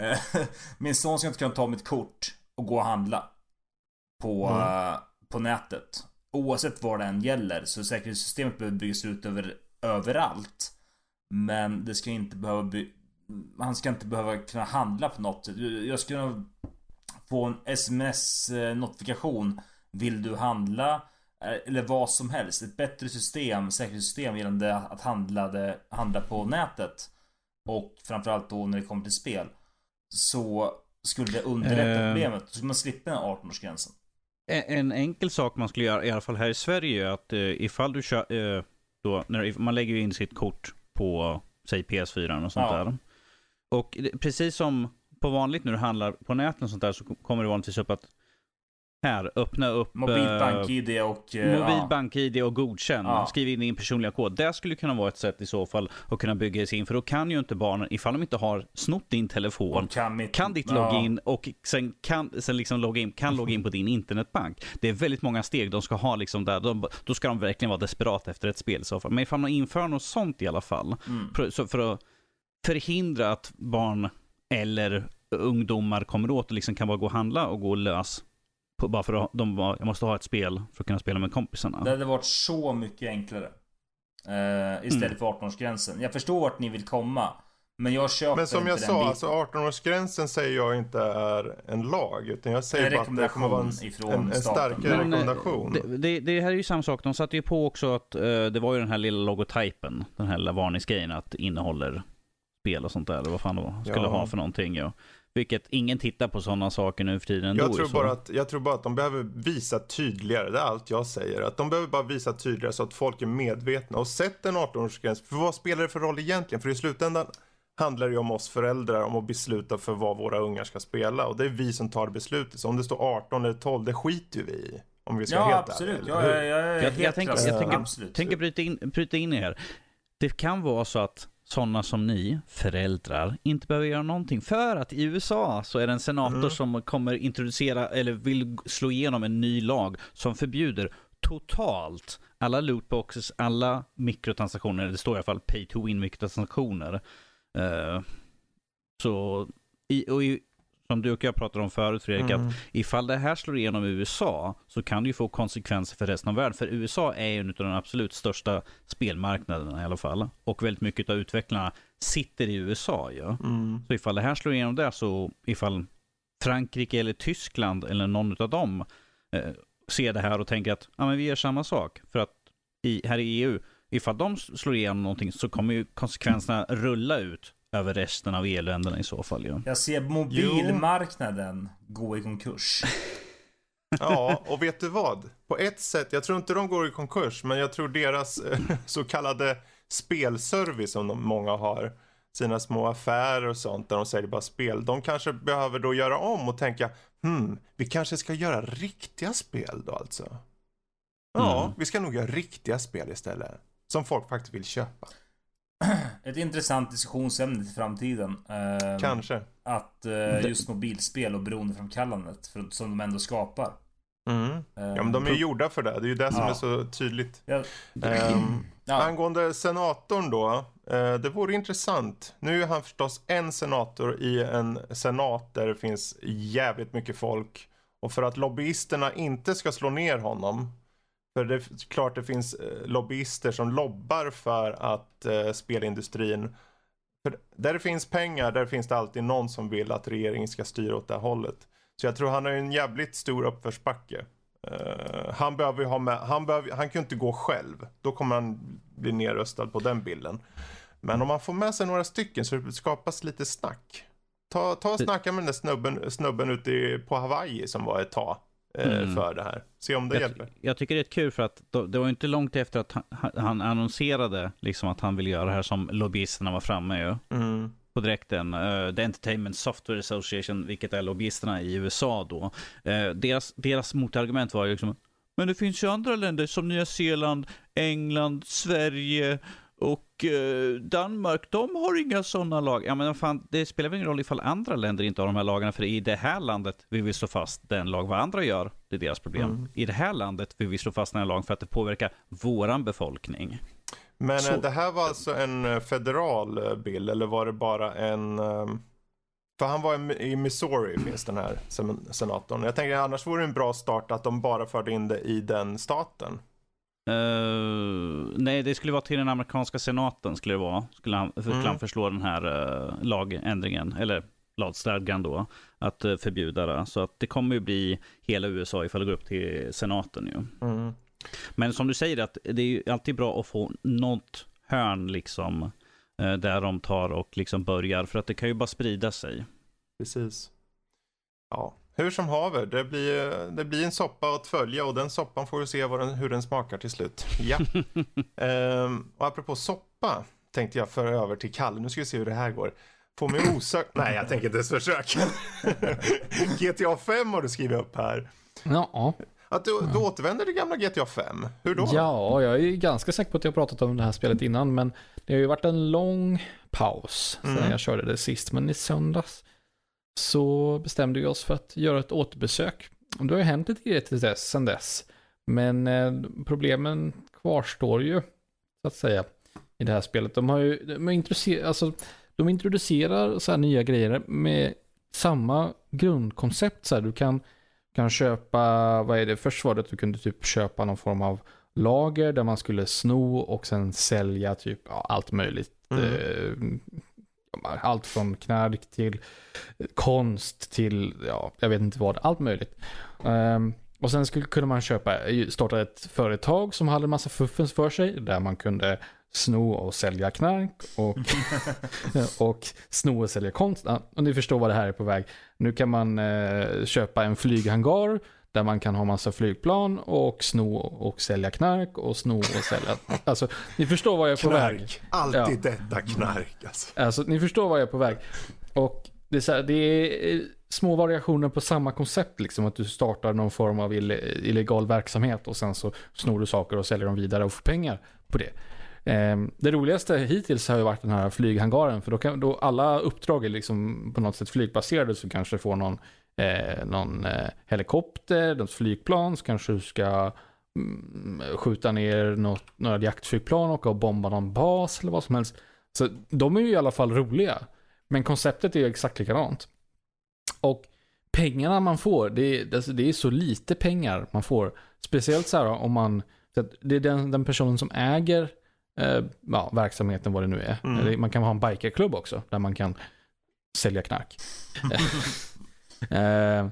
Eh, min son ska inte kunna ta mitt kort och gå och handla. På, mm. uh, på nätet. Oavsett vad det än gäller. Så säkerhetssystemet behöver byggas ut över, överallt. Men det ska inte behöva by han ska inte behöva kunna handla på något sätt. Jag ska kunna få en sms-notifikation. Vill du handla? Eh, eller vad som helst. Ett bättre system, säkerhetssystem gällande att handla, det, handla på nätet. Och framförallt då när det kommer till spel. Så skulle det underlätta uh, problemet. Då skulle man slippa den 18-årsgränsen. En enkel sak man skulle göra, i alla fall här i Sverige, är att uh, ifall du kör, uh, då, när man lägger in sitt kort på, säg PS4 och sånt ja. där. Och precis som på vanligt när du handlar på nätet och sånt där så kommer det vanligtvis upp att här, öppna upp... Mobilbank-id eh, och... Uh, Mobilbank-id och godkänn. Ja. Skriv in din personliga kod. Det skulle kunna vara ett sätt i så fall att kunna bygga sig in. För då kan ju inte barnen, ifall de inte har snott din telefon, kan, mitt, kan ditt ja. login och sen kan sen liksom logga in, kan logga in på din internetbank. Det är väldigt många steg de ska ha liksom där. De, då ska de verkligen vara desperata efter ett spel i så fall. Men ifall man inför något sånt i alla fall. Mm. För, för att förhindra att barn eller ungdomar kommer åt och liksom kan bara gå och handla och gå lös. På, bara för att de bara, jag måste ha ett spel för att kunna spela med kompisarna. Det hade varit så mycket enklare. Uh, istället mm. för 18-årsgränsen. Jag förstår vart ni vill komma. Men jag köper Men som jag sa, alltså 18-årsgränsen säger jag inte är en lag. Utan jag säger bara att det kommer vara en, en, en starkare Men, eh, rekommendation. Det, det, det, här är ju samma sak. De satte ju på också att uh, det var ju den här lilla logotypen. Den här lilla varningsgrejen att innehåller spel och sånt där. Eller vad fan det skulle ja. ha för någonting. Ja. Vilket ingen tittar på sådana saker nu för tiden. Jag tror, bara att, jag tror bara att de behöver visa tydligare. Det är allt jag säger. Att de behöver bara visa tydligare så att folk är medvetna. Och sätt en 18-årsgräns. För vad spelar det för roll egentligen? För i slutändan handlar det ju om oss föräldrar om att besluta för vad våra ungar ska spela. Och det är vi som tar beslutet. Så om det står 18 eller 12, det skiter ju vi i. Om vi ska ja, helt absolut. Ja, jag, jag, jag, jag, jag tänker, jag tänker, tänker bryta, in, bryta in i här. Det kan vara så att sådana som ni, föräldrar, inte behöver göra någonting. För att i USA så är det en senator Mm. som kommer introducera, eller vill slå igenom en ny lag som förbjuder totalt alla lootboxes, alla mikrotransaktioner, det står i alla fall pay to win mikrotransaktioner. Eh, så, i, och i, som du och jag pratade om förut Fredrik, Mm. att ifall det här slår igenom i USA så kan det ju få konsekvenser för resten av världen. För USA är ju en av de absolut största spelmarknaderna i alla fall. Och väldigt mycket av utvecklarna sitter i USA ju. Mm. Så ifall det här slår igenom där så ifall Frankrike eller Tyskland eller någon av dem eh, ser det här och tänker att ja, men vi gör samma sak. För att i, här i EU, ifall de slår igenom någonting så kommer ju konsekvenserna rulla ut över resten av EU-länderna i så fall ju. Jag ser mobilmarknaden gå i konkurs. Ja, och vet du vad? På ett sätt, jag tror inte de går i konkurs, men jag tror deras eh, så kallade spelservice som de, många har, sina små affärer och sånt där de säljer bara spel, de kanske behöver då göra om och tänka, hmm, vi kanske ska göra riktiga spel då alltså. Ja, Mm. vi ska nog göra riktiga spel istället. Som folk faktiskt vill köpa. Ett intressant diskussionsämne till framtiden. Eh, Kanske. Att eh, just mobilspel och beroendeframkallandet för, som de ändå skapar. Mm. Ja, men de är ju gjorda för det. Det är ju det som Ja. är så tydligt. ja, Ehm, ja, Angående senatorn då. Eh, det vore intressant. Nu är han förstås en senator i en senat där det finns jävligt mycket folk. Och för att lobbyisterna inte ska slå ner honom. För det är klart det finns eh, lobbyister som lobbar för att eh, spelindustrin. För där det finns pengar, där finns det alltid någon som vill att regeringen ska styra åt det hållet. Så jag tror han har en jävligt stor uppförsbacke. Eh, han behöver ju ha med, han, behöver, han kan ju inte gå själv. Då kommer han bli nerröstad på den bilden. Men om man får med sig några stycken så det skapas lite snack. Ta, ta och snacka med den där snubben, snubben ute på Hawaii som var ett tag Mm. för det här. Se om det Jag, hjälper. jag tycker det är kul för att då, det var inte långt efter att han, han annonserade liksom att han ville göra det här som lobbyisterna var framme ju. Mm. på direkten. Uh, The Entertainment Software Association, vilket är lobbyisterna i USA då. Eh, deras, deras motargument var ju liksom, men det finns ju andra länder som Nya Zeeland, England, Sverige och eh, Danmark, de har inga sådana lag. Ja men fan, det spelar väl ingen roll ifall andra länder inte har de här lagarna, för i det här landet vill vi slå fast den lag. Vad andra gör, det är deras problem. Mm. I det här landet vill vi slå fast den här lagen för att det påverkar våran befolkning. Men Så- eh, det här var alltså en eh, federal bill eller var det bara en... ehm, För han var i- Missouri finns den här sen- senatorn. Jag tänker annars vore det en bra start att de bara förde in det i den staten. Eh, nej, det skulle vara till den amerikanska senaten skulle det vara. Skulle han, skulle Mm. han förslå den här uh, lagändringen, eller lagstadgan då, att uh, förbjuda det. Så att det kommer ju bli hela USA ifall det går upp till senaten ju. Mm. Men som du säger, att det är ju alltid bra att få något hörn liksom, där de tar och liksom börjar. För att det kan ju bara sprida sig. Precis. Ja, hur som haver, det blir, det blir en soppa att följa och den soppan får vi se vad den, hur den smakar till slut. Ja. ehm, och apropå soppa tänkte jag föra över till Kalle. Nu ska vi se hur det här går. Får mig osökt... Nej, jag tänker inte ens försöka. GTA 5 har du skrivit upp här. Ja. Att du, du återvänder till gamla GTA 5. Hur då? ja, jag är ganska säker på att jag har pratat om det här spelet innan, men det har ju varit en lång paus sedan Mm. jag körde det sist. Men i söndags så bestämde vi oss för att göra ett återbesök. Och det har ju hänt lite grejer till dess, sedan dess. Men eh, problemen kvarstår ju, så att säga, i det här spelet. De har ju, de, är introducer- alltså, de introducerar så här nya grejer med samma grundkoncept. Så här, du kan, kan köpa, vad är det, först var det att du kunde typ köpa någon form av lager där man skulle sno och sen sälja typ ja, allt möjligt. Mm. Eh, allt från knark till konst till, ja, jag vet inte vad, allt möjligt. Ehm, och sen skulle, kunde man köpa, starta ett företag som hade en massa fuffens för sig, där man kunde sno och sälja knark och, och sno och sälja konst. Ja, och ni förstår vad det här är på väg. Nu kan man eh, köpa en flyghangar där man kan ha massa flygplan och sno och sälja knark och sno och sälja. Alltså, ni förstår vad jag är på väg. Knark. Alltid detta knark alltså. Alltså, ni förstår vad jag är på väg. Och det är, så här, det är eh, små variationer på samma koncept, liksom att du startar någon form av ille- illegal verksamhet och sen så snor du saker och säljer dem vidare och får pengar på det. Eh, det roligaste hittills har ju varit den här flyghangaren. För då kan då alla uppdrag är liksom på något sätt flygbaserade. Så kanske får någon, eh, någon eh, helikopter, något flygplan. Så kanske du ska mm, skjuta ner något, några jaktflygplan och, och bomba någon bas eller vad som helst. Så de är ju i alla fall roliga. Men konceptet är exakt likadant. Och pengarna man får, det är, alltså det är så lite pengar man får. Speciellt så här om man, det är den, den personen som äger eh, ja, verksamheten, vad det nu är. Mm. Man kan ha en bikerklubb också, där man kan sälja knark. eh,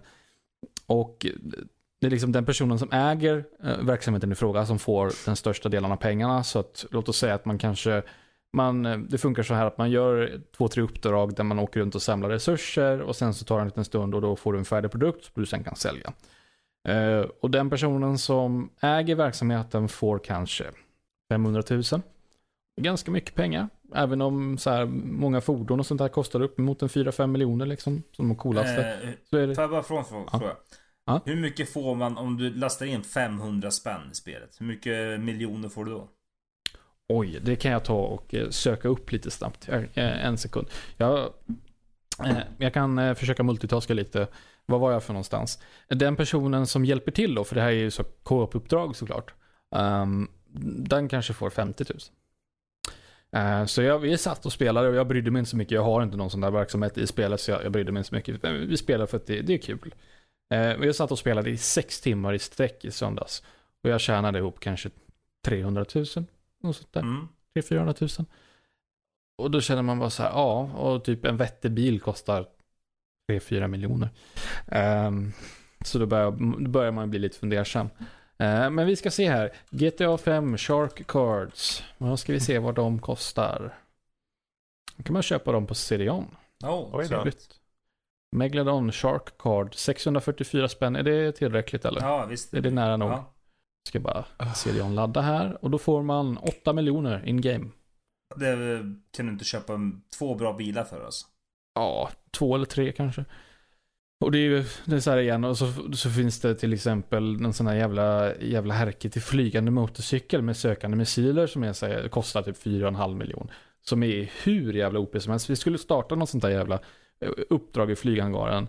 och det är liksom den personen som äger eh, verksamheten i fråga som får den största delen av pengarna. Så att, låt oss säga att man kanske man, eh, det funkar så här att man gör två, tre uppdrag där man åker runt och samlar resurser och sen så tar det en liten stund och då får du en färdig produkt som du sen kan sälja. Eh, och den personen som äger verksamheten får kanske 500 000. Ganska mycket pengar. Även om så här, många fordon och sånt där kostar uppemot en 4-5 miljoner liksom. Som de coolaste. Eh, så är det, Får jag bara fråga en Ja. fråga? Ja. Hur mycket får man om du lastar in 500 spänn i spelet? Hur mycket miljoner får du då? Oj, det kan jag ta och eh, söka upp lite snabbt. Eh, En sekund. Jag, eh, jag kan försöka multitaska lite. Vad var jag för någonstans? Den personen som hjälper till då, för det här är ju så co-op-uppdrag såklart. Um, den kanske får 50 000. Eh, så jag, vi satt och spelade och jag brydde mig inte så mycket. Jag har inte någon sån där verksamhet i spelet så jag, jag brydde mig inte så mycket. Men Vi spelade för att det, det är kul. Uh, jag satt och spelade i sex timmar i sträck i söndags. Och jag tjänade ihop kanske 300 000. Något sånt där. Mm. 300 000 Och då känner man bara så här, ja, och typ en vettig bil kostar 3-4 miljoner. Ehm, så då börjar, då börjar man bli lite fundersam. Eh, men vi ska se här, GTA 5 Shark Cards. Då ska vi se vad de kostar. Då kan man köpa dem på CDON. Oh. Trevligt. Megalodon Shark Card, 644 spänn. Är det tillräckligt eller? Ja, visst. Är det nära nog? Ja. Ska bara CDON ladda här och då får man 8 miljoner in game. Det kan du inte köpa två bra bilar för oss. Ja, två eller tre kanske. Och det är ju det är så här igen och så, så finns det till exempel någon sån här jävla, jävla härke till flygande motorcykel med sökande missiler som är så här, kostar typ 4,5 miljon. Som är hur jävla OP som helst. Vi skulle starta något sånt där jävla eh, uppdrag i flyghangaren.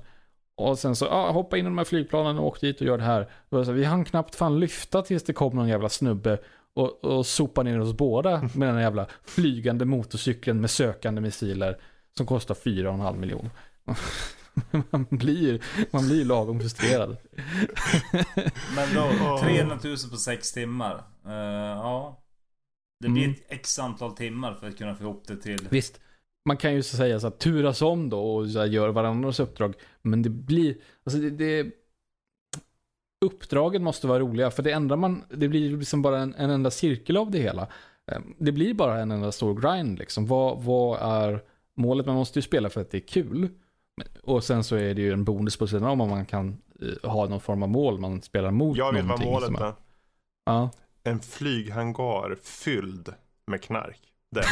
Och sen så, ja, hoppa in i de här flygplanen och åk dit och gör det här. Och det så här, vi hann knappt fan lyfta tills det kom någon jävla snubbe och, och sopa ner oss båda med den här jävla flygande motorcykeln med sökande missiler som kostar 4,5 miljoner. man, blir, man blir lagom frustrerad. Men då, Åh. 300 000 på sex timmar. Eh, ja. Det blir Mm. ett x antal timmar för att kunna få ihop det till... Visst, man kan ju så säga så att turas om då och så här, gör varandras uppdrag. Men det blir, alltså det, det uppdragen måste vara roliga. För det ändrar man, det blir liksom bara en, en enda cirkel av det hela. Eh, Det blir bara en enda stor grind liksom. Vad, vad är målet? Man måste ju spela för att det är kul. Och sen så är det ju en bonus på sidan om om man kan eh, ha någon form av mål man spelar mot Jag vet vad målet är. Ja. En flyghangar fylld med knark. Det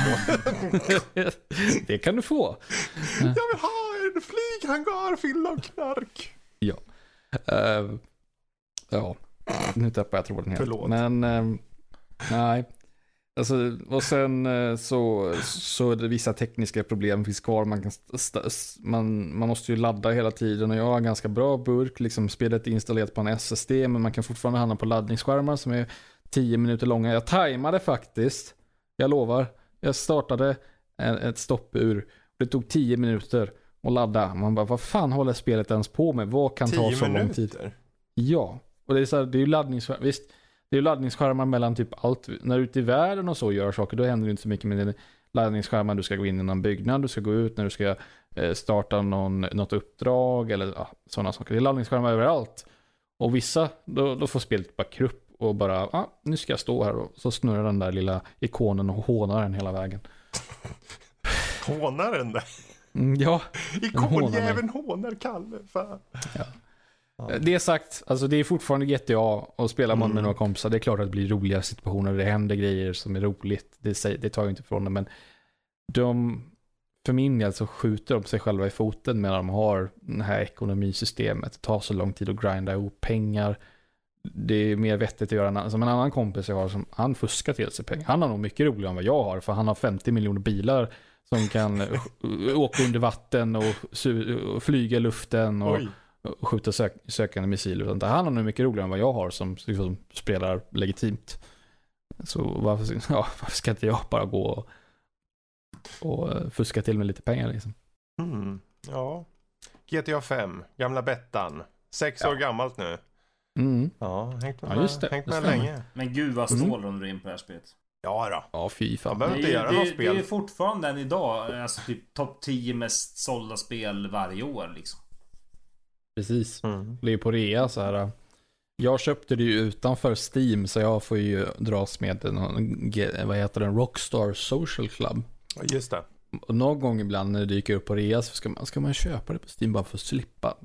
det kan du få. Jag vill ha en flyghangar fylld av knark. Eh, ja, nu tappar jag tråden helt. Förlåt. Men ehm, nej. Alltså, och sen eh, så, så är det vissa tekniska problem finns kvar. Man, kan man, man måste ju ladda hela tiden och jag har en ganska bra burk. Liksom spelet är installerat på en SSD men man kan fortfarande hamna på laddningsskärmar som är 10 minuter långa. Jag tajmade faktiskt. Jag lovar. Jag startade en, ett stoppur. Det tog 10 minuter att ladda. Man bara, vad fan håller spelet ens på med? Vad kan ta så lång tid? minuter. Ja, och det är, så här, det är ju laddningsskärmar. Visst, det är laddningsskärmar mellan typ allt. När du är ute i världen och så gör saker, då händer det inte så mycket med dina laddningsskärmar. Du ska gå in i någon byggnad, du ska gå ut när du ska eh, starta någon, något uppdrag eller ja, sådana saker. Det är laddningsskärmar överallt. Och vissa, då, då får spelet bara krupp och bara, ah, nu ska jag stå här och så snurrar den där lilla ikonen och hånar den hela vägen. Hånar den där? Mm, ja, Ikonjäveln hånar Kalle. Fan. Det sagt, alltså det är fortfarande GTA och spelar man med Mm. några kompisar, det är klart att det blir roliga situationer, det händer grejer som är roligt, det, det tar jag inte ifrån det, men de, för min del så skjuter de sig själva i foten med de har det här ekonomisystemet, det tar så lång tid att grinda ihop pengar, det är mer vettigt att göra en annan. Som en annan kompis jag har, som, han fuskar till sig pengar. Han har nog mycket roligare än vad jag har, för han har 50 miljoner bilar som kan eh, åka under vatten och, och flyga i luften och, Oj. Och skjuta sök sökande missiler sånt där. Han har nog mycket roligare än vad jag har som liksom, spelar legitimt. Så varför, ja, varför ska inte jag bara gå och, och eh, fuska till med lite pengar liksom? Mm. Ja. GTA 5, gamla Bettan. Sex år gammalt nu. Mm. Ja, hängt med, Ja, just det. hängt Det med stämmer. länge. Men gud vad Mm. stålar du in på det här spelet. Ja då. Ja, fy Man fan. behöver Det inte är, göra det, något är, det spel. är fortfarande än idag, alltså typ topp 10 mest sålda spel varje år liksom. Precis. Mm. Det är på rea så här. Jag köpte det ju utanför Steam så jag får ju dras med ge- vad heter den, Rockstar Social Club. Just det. Och någon gång ibland när det dyker upp på rea så ska man, ska man köpa det på Steam bara för att slippa.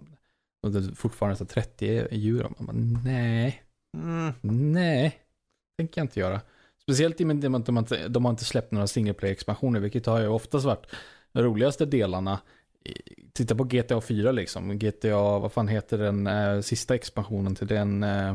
Och det är fortfarande så 30 euro. Man bara, nej, Mm. nej, tänker jag inte göra. Speciellt i och med att de, de har inte släppt några single play expansioner vilket har ju oftast varit de roligaste delarna. Titta på GTA 4 liksom. GTA, vad fan heter den eh, sista expansionen till den? Eh,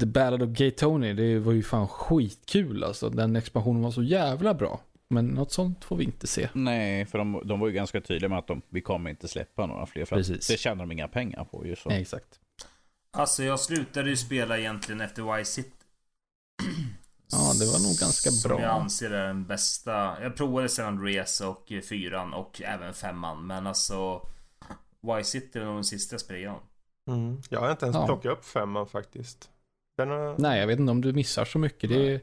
The Ballad of Gay Tony, det var ju fan skitkul alltså. Den expansionen var så jävla bra. Men något sånt får vi inte se. Nej, för de, de var ju ganska tydliga med att de, vi kommer inte släppa några fler. För Precis. det tjänar de inga pengar på ju. Så. Nej, exakt. Alltså jag slutade ju spela egentligen efter Vice City. Ja, det var nog ganska Som bra. jag anser är den bästa. Jag provade San Andreas och fyran och även femman. Men alltså Vice City var nog den sista jag spelade igenom. Mm. Jag har inte ens Ja. plockat upp femman faktiskt. Den har... Nej, jag vet inte om du missar så mycket. Det är...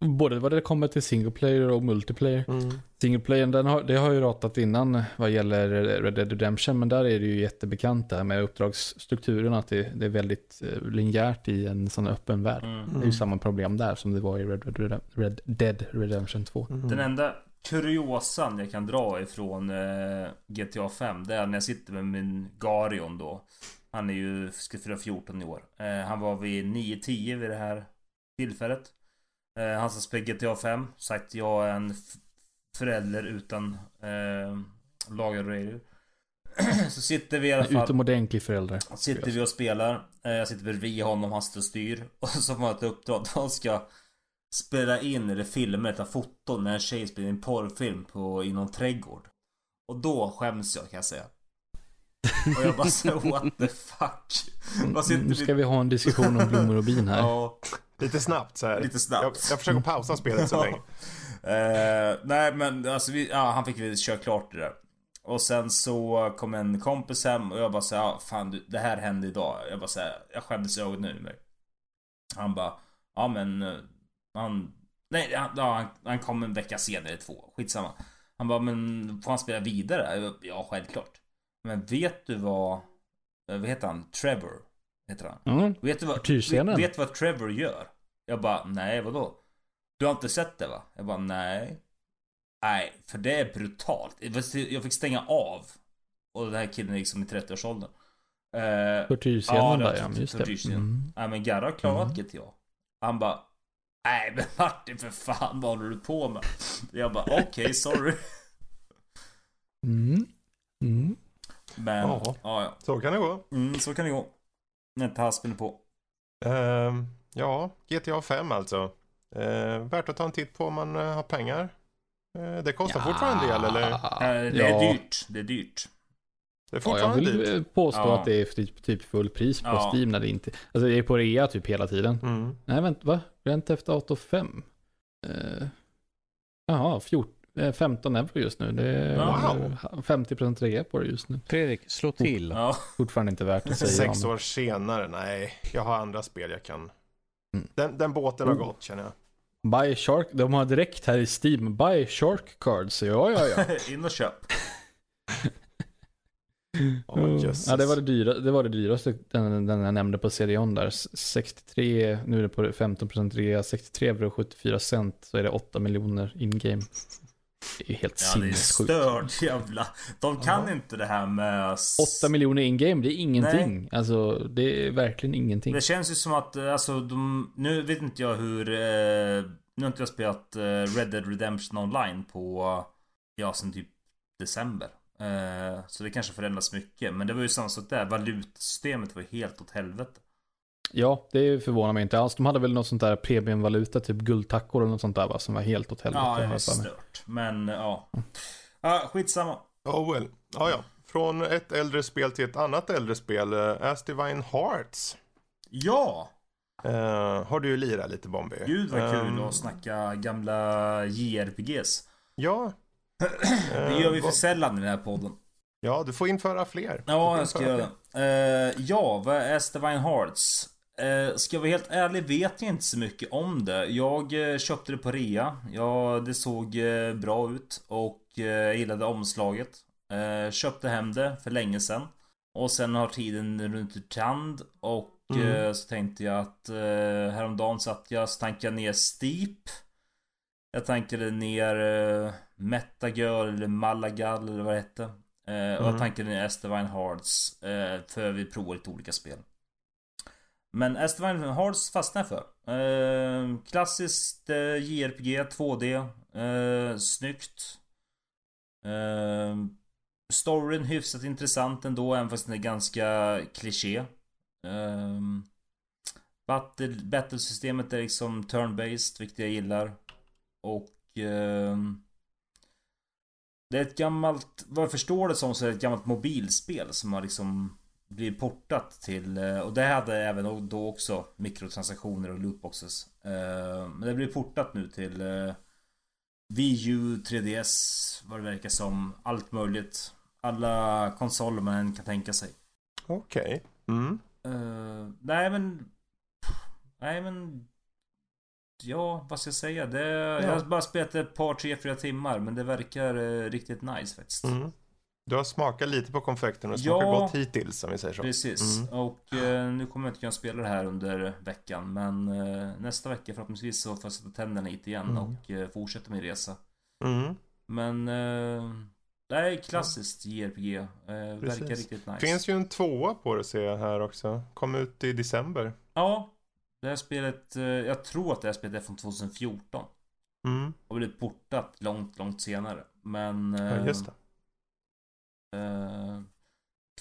Både vad det kommer till single player och multiplayer. Mm. Single player, den har, det har ju ratat innan vad gäller Red Dead Redemption, men där är det ju jättebekant det här med uppdragsstrukturen, att det, det är väldigt eh, linjärt i en sån öppen värld. Mm. Det är ju samma problem där som det var i Red, Red, Red, Red Dead Redemption 2. Mm. Den enda kuriosan jag kan dra ifrån eh, GTA 5 Det är när jag sitter med min Garion då Han är ju, ska fylla 14 i år eh, Han var vid 9-10 vid det här tillfället Han som spelar GTA 5 Sagt jag är en förälder utan eh, lagar och regler Så sitter vi i alla En fall utomordentlig förälder. Sitter vi och spelar. Eh, Jag sitter bredvid honom, han står och styr. Och så får man ett uppdrag. De ska spela in eller filma ett foton när en tjej spelar in en porrfilm på, i någon trädgård. Och då skäms jag kan jag säga. Och jag bara så what the fuck. Sitter Nu ska vi... vi ha en diskussion om blommor och bin här. Ja, Lite snabbt så här. lite snabbt. Jag, jag försöker pausa spelet så länge. Eh, nej men alltså vi, ja, han fick väl köra klart det där. Och sen så kom en kompis hem och jag bara såhär, ja, fan du, det här hände idag. Jag bara såhär, jag skämdes i ögonen ur mig. Han bara, ja men eh, han, nej han, ja, han, han kom en vecka senare, två, skitsamma. Han bara, men får han spela vidare? Bara, Ja, självklart. Men vet du vad, eh, vad heter han? Trevor? Heter han? Mm. Vet du vad, vet, vet du vad Trevor gör? Jag bara, nej vadå? Du har inte sett det va? Jag bara, nej. Nej, för det är brutalt. Jag fick stänga av. Och den här killen är liksom i 30-årsåldern. Uh, Tortyrscenen Ja, det var där ja, tor- just det. Mm. nej men Garra har klarat Mm. GTA. Han bara, nej men Martin för fan vad håller du på med? Jag bara, okej sorry. Mm. Mm. Men, Ja. ja, ja. Så kan det gå. Mm, så kan det gå. När inte haspen på. Ehm, ja, GTA 5 alltså. Uh, värt att ta en titt på om man eh, har pengar. Eh, det kostar fortfarande en del eller? Eh, det är dyrt. Det är dyrt. Det är Ja, jag fortfarande vill dyrt. eh, påstå Ja. att det är typ, typ full pris på Ja. Steam när det inte... Alltså det är på rea typ hela tiden. Mm. Nej vänta, va? Rent Theft Auto 5? Uh, jaha, 14, eh, 15 euro just nu. Det är Wow. eh, 50% rea på det just nu. Fredrik, slå till. Ja. Fortfarande inte värt att säga. Sex år senare, nej. Jag har andra spel jag kan. Mm. Den, den båten har Oh. gått känner jag. Buy Shark, de har direkt här i Steam, Buy Shark Cards. Ja, ja, ja. In och köp. Jösses. ja, det var det, dyra, det var det dyraste den, den jag nämnde på CDON där. S- 63, nu är det på 15% rea, 63 euro 74 cent så är det 8 miljoner in-game. Det är helt Ja, det sinnessjukt. stört jävla. De kan inte det här med... s- 8 miljoner in-game, det är ingenting. Alltså, det är verkligen ingenting. Det känns ju som att, eh, alltså de... Nu vet inte jag hur... Eh, nu har inte jag spelat eh, Red Dead Redemption online på... Ja, sen typ december. Eh, så det kanske förändras mycket. Men det var ju samma sak där. Valutsystemet var ju helt åt helvete. Ja, det förvånar mig inte alls. De hade väl något sånt där premiumvaluta, typ guldtackor eller något sånt där va, som var helt åt helvete. Ja, det är stört. Men ja. Ja, skitsamma. Oh well. Ja, ja. Från ett äldre spel till ett annat äldre spel. Uh, As Divine Hearts. Ja! Eh, har du lirat lite Bombi? Gud vad kul Ehm, att snacka gamla JRPGs. Ja. Det gör vi för vad- sällan i den här podden. Ja, du får införa fler. Ja, jag ska göra det. Eh, ja, vad är Estevine Hearts? Uh, ska jag vara helt ärlig vet jag inte så mycket om det. Jag eh, köpte det på rea. Ja, det såg eh, bra ut och uh, jag gillade omslaget. Eh, köpte hem det för länge sedan. Och sen har tiden runt ur tand och Mm. eh, så tänkte jag att uh, häromdagen satt jag så tankade ner Steep. Jag tankade ner uh, Metagirl eller Malagal eller vad det hette. Eh, och jag Mm. tankade ner Estevine Hearts eh, för vi provar lite olika spel. Men Estevine Hearts fastnade jag för. Eh, klassiskt eh, JRPG 2D. Eh, snyggt. Eh, storyn hyfsat intressant ändå, även fast den är ganska kliché. Eh, battle, battlesystemet är liksom turn-based, vilket jag gillar. Och... Eh, det är ett gammalt, vad jag förstår det som så är det ett gammalt mobilspel som har liksom blivit portat till, eh, och det hade även då också mikrotransaktioner och lootboxes. Eh, Men det blir portat nu till eh, Wii U, 3DS, vad det verkar som. Allt möjligt. Alla konsoler man kan tänka sig. Okej. Mm. Eh, nej men... Nej men... Ja, vad ska jag säga? Det, Jag har bara spelat ett par, tre, fyra timmar. Men det verkar riktigt nice faktiskt. Mm. Du har smakat lite på konfekten och smakat Ja. gott hittills om vi säger så. Precis. Mm. Och eh, nu kommer jag inte kunna spela det här under veckan. Men eh, nästa vecka förhoppningsvis så får jag sätta tänderna hit igen Mm. och eh, fortsätta min resa. Mm. Men... Eh, nej, klassiskt JRPG. Eh, verkar riktigt nice. Finns ju en tvåa på det ser jag här också. Kom ut i december. Ja. Det här spelet, eh, jag tror att det här spelet är från 2014. Mm. Och blivit portat långt, långt senare. Men... Ja, just det eh,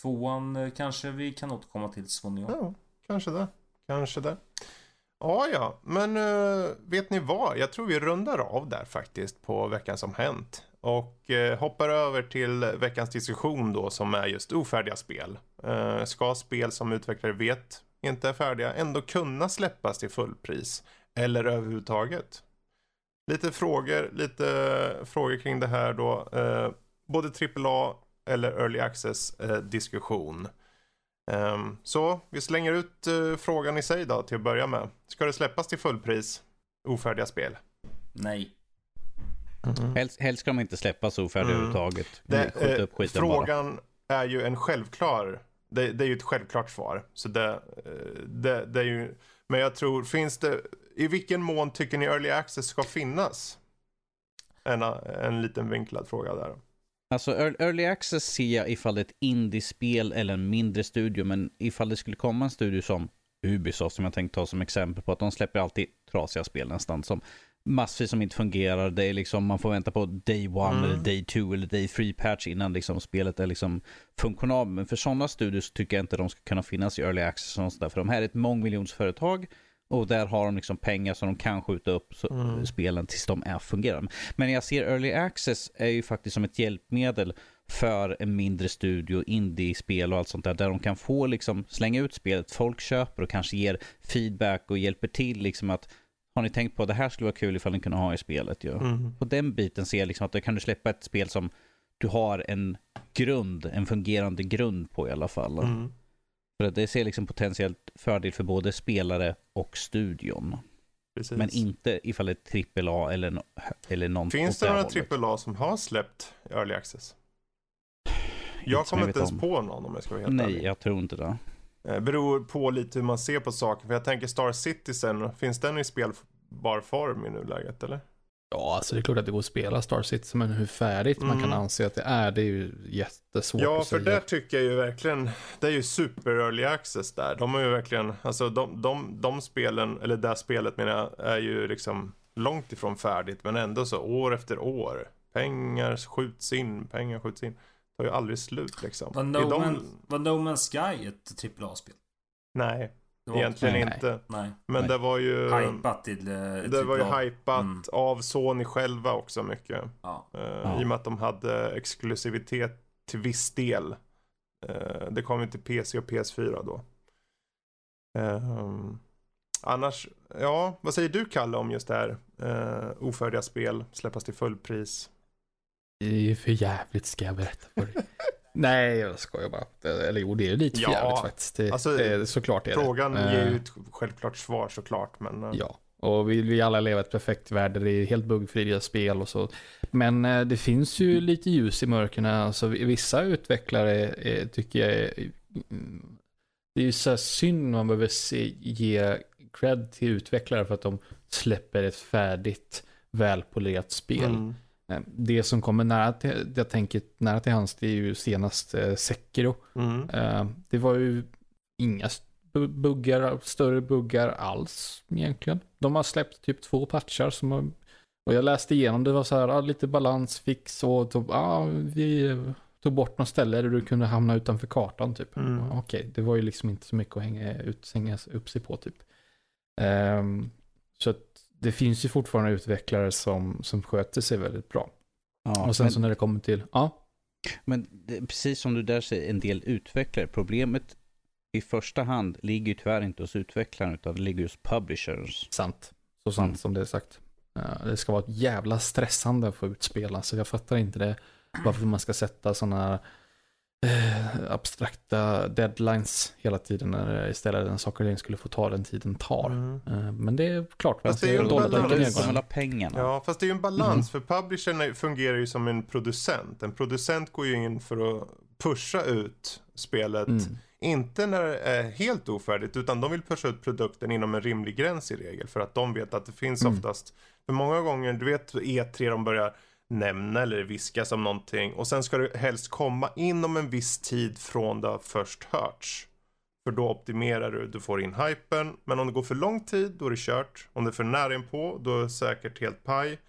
tvåan eh, kanske vi kan återkomma till så småningom. Ja, kanske det. Kanske det. Ja, ja, men eh, vet ni vad? Jag tror vi rundar av där faktiskt på veckan som hänt. Och eh, hoppar över till veckans diskussion då som är just ofärdiga spel. Eh, ska spel som utvecklare vet inte är färdiga ändå kunna släppas till fullpris? Eller överhuvudtaget? Lite frågor, lite eh, frågor kring det här då. Eh, både AAA eller Early Access eh, diskussion. Ehm, så vi slänger ut eh, frågan i sig då till att börja med. Ska det släppas till fullpris? Ofärdiga spel? Nej. Helst, helst ska de inte släppas ofärdiga Mm. överhuvudtaget. Det, eh, upp skiten bara. frågan är ju en självklar, det, det är ju ett självklart svar. Så det, eh, det, det är ju, men jag tror, finns det, i vilken mån tycker ni early access ska finnas? En, en liten vinklad fråga där. Alltså ear- early access ser jag ifall det är ett indiespel eller en mindre studio, men ifall det skulle komma en studio som Ubisoft som jag tänkte ta som exempel på att de släpper alltid trasiga spel nästan som massvis som inte fungerar. Det är liksom man får vänta på day one Mm. eller day two eller day three patch innan liksom spelet är liksom funktionabelt. Men för sådana studios tycker jag inte de ska kunna finnas i early access och sådär. För de här är ett mångmiljonsföretag och där har de liksom pengar som de kan skjuta upp så, Mm. spelen tills de är fungerande. Men jag ser early access är ju faktiskt som ett hjälpmedel för en mindre studio, indie-spel och allt sånt där. Där de kan få liksom slänga ut spelet, folk köper och kanske ger feedback och hjälper till liksom att har ni tänkt på att det här skulle vara kul ifall ni kunde ha i spelet ju. Mm. På den biten ser jag liksom att då kan du släppa ett spel som du har en grund, en fungerande grund på i alla fall. Mm. För att det ser liksom potentiellt fördel för både spelare och studion. Precis. Men inte ifall det är AAA eller, eller någon Finns det några. AAA som har släppt early access? Jag kommer inte ens om. på någon om jag ska vara helt Nej, ärlig. jag tror inte det. Eh, Beror på lite hur man ser på saker. För jag tänker Star Citizen, finns den i spelbar form i nuläget eller? Ja, alltså det är klart att det går att spela Star Citizen, men hur färdigt man kan Mm. anse att det är, det är ju jättesvårt Ja, att för säga. där tycker jag ju verkligen, det är ju super early access där. De har ju verkligen, alltså de, de, de spelen, eller det spelet menar jag, är ju liksom långt ifrån färdigt. Men ändå så år efter år. Pengar skjuts in, pengar skjuts in. Det tar ju aldrig slut liksom. Var No, de- Man, var no Man's Sky ett AAA-spel? Nej, Det Egentligen Nej. inte. Nej. Men Nej. det var ju... Hypat till... eh, Det typ var ju av- hypat Mm. av Sony själva också mycket. Ja. Eh, Ja. I och med att de hade exklusivitet till viss del. Eh, det kom ju till PC och PS4 då. Ehm, annars, ja, vad säger du Kalle om just det här? Uh, ofärdiga spel, släppas till fullpris. Det är ju för jävligt ska jag berätta för dig. Nej, jag skojar bara. Eller jo, det är ju lite Ja, jävligt faktiskt. Det, alltså, det, såklart är det. Frågan Eh, ger ju ett självklart svar såklart, men eh, Ja, och vi vi alla lever ett perfekt värld där det är helt buggfria spel och så. Men eh, det finns ju lite ljus i mörkren. Alltså vissa utvecklare eh, tycker jag är, det är ju så här synd man behöver se, ge cred till utvecklare för att de släpper ett färdigt välpolerat spel. Mm. Eh, Det som kommer nära till, jag tänker nära till hans, det är ju senast eh, Sekiro. Mm. Eh, det var ju inga bu- buggar, större buggar alls egentligen. De har släppt typ två patchar som har, och jag läste igenom det var så här, ah, lite balansfix och tog, ah, vi tog bort något ställe där du kunde hamna utanför kartan typ. Mm. Okej, det var ju liksom inte så mycket att hänga, ut, hänga upp sig på typ. Ehm, så att det finns ju fortfarande utvecklare som, som sköter sig väldigt bra. Ja, och sen men, så när det kommer till, ja, men det, precis som du där säger, en del utvecklare. Problemet i första hand ligger ju tyvärr inte hos utvecklaren utan det ligger hos publishers. Sant. Så sant Mm. som det är sagt. Eh, Det ska vara ett jävla stressande att få ut spel. Alltså jag fattar inte det. Varför man ska sätta sådana eh, abstrakta deadlines hela tiden när istället en saker och skulle få ta den tiden tar. Mm. Eh, Men det är klart. Fast det är ju en balans. pengarna. Ja, fast det är ju en balans Mhm. för publishern fungerar ju som en producent. En producent går ju in för att pusha ut spelet. Mm. Inte när det är helt ofärdigt utan de vill pusha ut produkten inom en rimlig gräns i regel. För att de vet att det finns Mm. oftast, för många gånger, du vet E3 de börjar nämna eller viska som någonting och sen ska det helst komma inom en viss tid från det har först hörts. För då optimerar du, du får in hypen. Men om det går för lång tid, då är det kört. Om det är för nära inpå, då är det säkert helt paj.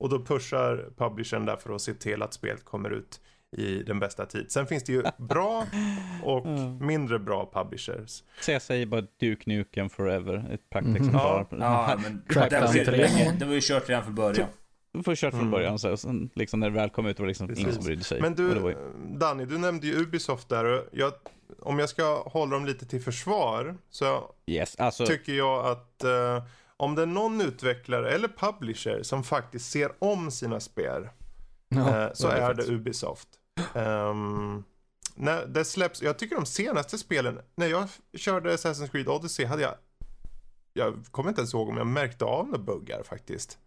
Och då pushar publishern därför att se till att spelet kommer ut i den bästa tid. Sen finns det ju bra och mindre bra publishers. Så jag säger bara Duke Nukem Forever, ett Mhm. praktexemplar. Ja, men det, Crackdown var ju tre. länge, det var ju kört redan från början. Du får kört från Mm. början så sen, liksom när det väl kom ut var det liksom Precis. ingen som brydde sig. Men du, ju- Danny, du nämnde ju Ubisoft där. och Jag, om jag ska hålla dem lite till försvar så Yes, alltså. tycker jag att eh, om det är någon utvecklare eller publisher som faktiskt ser om sina spel Ja, eh, så det är är det. Ubisoft. Ehm, när det släpps, jag tycker de senaste spelen, när jag körde Assassin's Creed Odyssey hade jag jag kommer inte ens ihåg om jag märkte av några buggar faktiskt.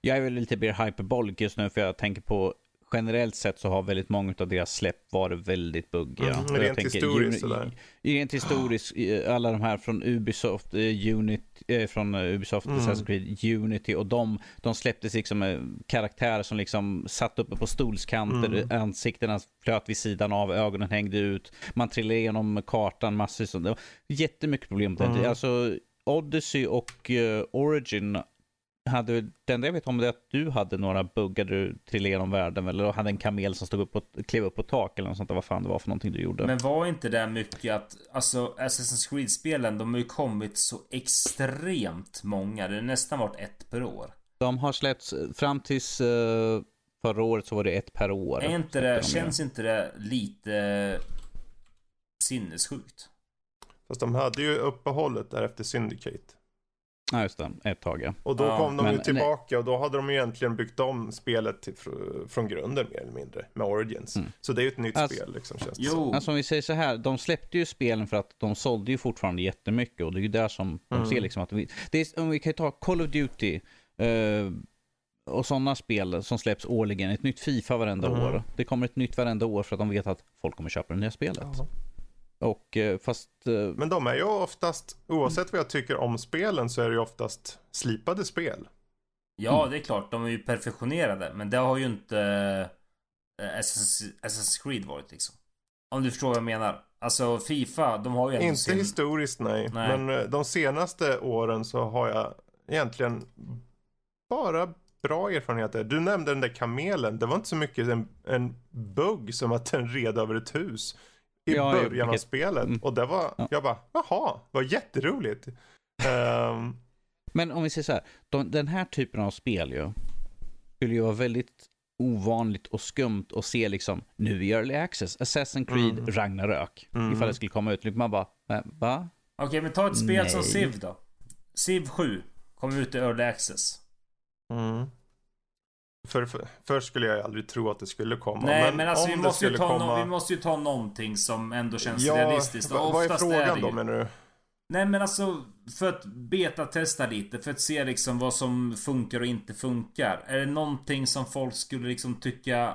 Jag är väl lite mer hyperbolic just nu för jag tänker på generellt sett så har väldigt många av deras släpp varit väldigt buggiga. Mm, rent tänker, historiskt sådär. Rent historiskt, eh, alla de här från Ubisoft, eh, Unit, eh, från eh, Ubisoft, Mm. Assassin's Creed, Unity och de, de släpptes liksom med karaktärer som liksom satt uppe på stolskanter, Mm. ansiktena flöt vid sidan av, ögonen hängde ut, man trillade igenom kartan massor. Så det var jättemycket problem med det. Mm. Alltså Odyssey och eh, Origin hade, det enda jag vet om det är att du hade några buggar du trillade igenom världen eller hade en kamel som stod upp och klev upp på tak eller något sånt där, vad fan det var för någonting du gjorde. Men var inte det mycket att, alltså Assassin's Creed-spelen, de har ju kommit så extremt många. Det har nästan varit ett per år. De har släppts fram tills eh, förra året så var det ett per år. Är inte det, de känns inte det lite sinnessjukt? Fast de hade ju uppehållet där efter Syndicate. Ja, just det. Ett tag ja. Och då Ja, kom de men- ju tillbaka och då hade de ju egentligen byggt om spelet till, fr- från grunden mer eller mindre med Origins. Mm. Så det är ju ett nytt Alltså- spel liksom känns det som. Jo, Alltså om vi säger så här, de släppte ju spelen för att de sålde ju fortfarande jättemycket och det är ju där som de Mm. ser liksom att vi, det är, om vi kan ta Call of Duty eh, och sådana spel som släpps årligen, ett nytt Fifa varenda Mm. år. Det kommer ett nytt varenda år för att de vet att folk kommer köpa det nya spelet. Ja. Och eh, fast, eh, Men de är ju oftast, oavsett vad jag tycker om spelen så är det ju oftast slipade spel. ja det är klart, de är ju perfektionerade. Men det har ju inte eh, Assassin's, Creed varit liksom. Om du förstår vad jag menar. Alltså Fifa, de har ju ändå Inte sin... historiskt nej. Nej. Men de senaste åren så har jag egentligen bara bra erfarenheter. Du nämnde den där kamelen. Det var inte så mycket en, en bugg som att den red över ett hus. I Ja, början av spelet. Mm. Och det var, Ja. jag bara, jaha, vad jätteroligt. Ehm, Men om vi säger så här, de, den här typen av spel ju, skulle ju vara väldigt ovanligt och skumt att se liksom, nu i Early Access, Assassin's Creed Mm. Ragnarök. Mm. Ifall det skulle komma ut, man bara, "Äh, va? Okej, men ta ett spel som Nej. Civ då. Civ 7 kom ut i Early Access. mm. För, för, först skulle jag aldrig tro att det skulle komma. Nej, men, alltså om vi det måste, ju skulle ta komma... no- vi måste ju ta någonting som ändå känns ja, realistiskt. Och vad är frågan det då ju- menar du? Nej men alltså för att betatesta lite, för att se liksom vad som funkar och inte funkar. Är det någonting som folk skulle liksom tycka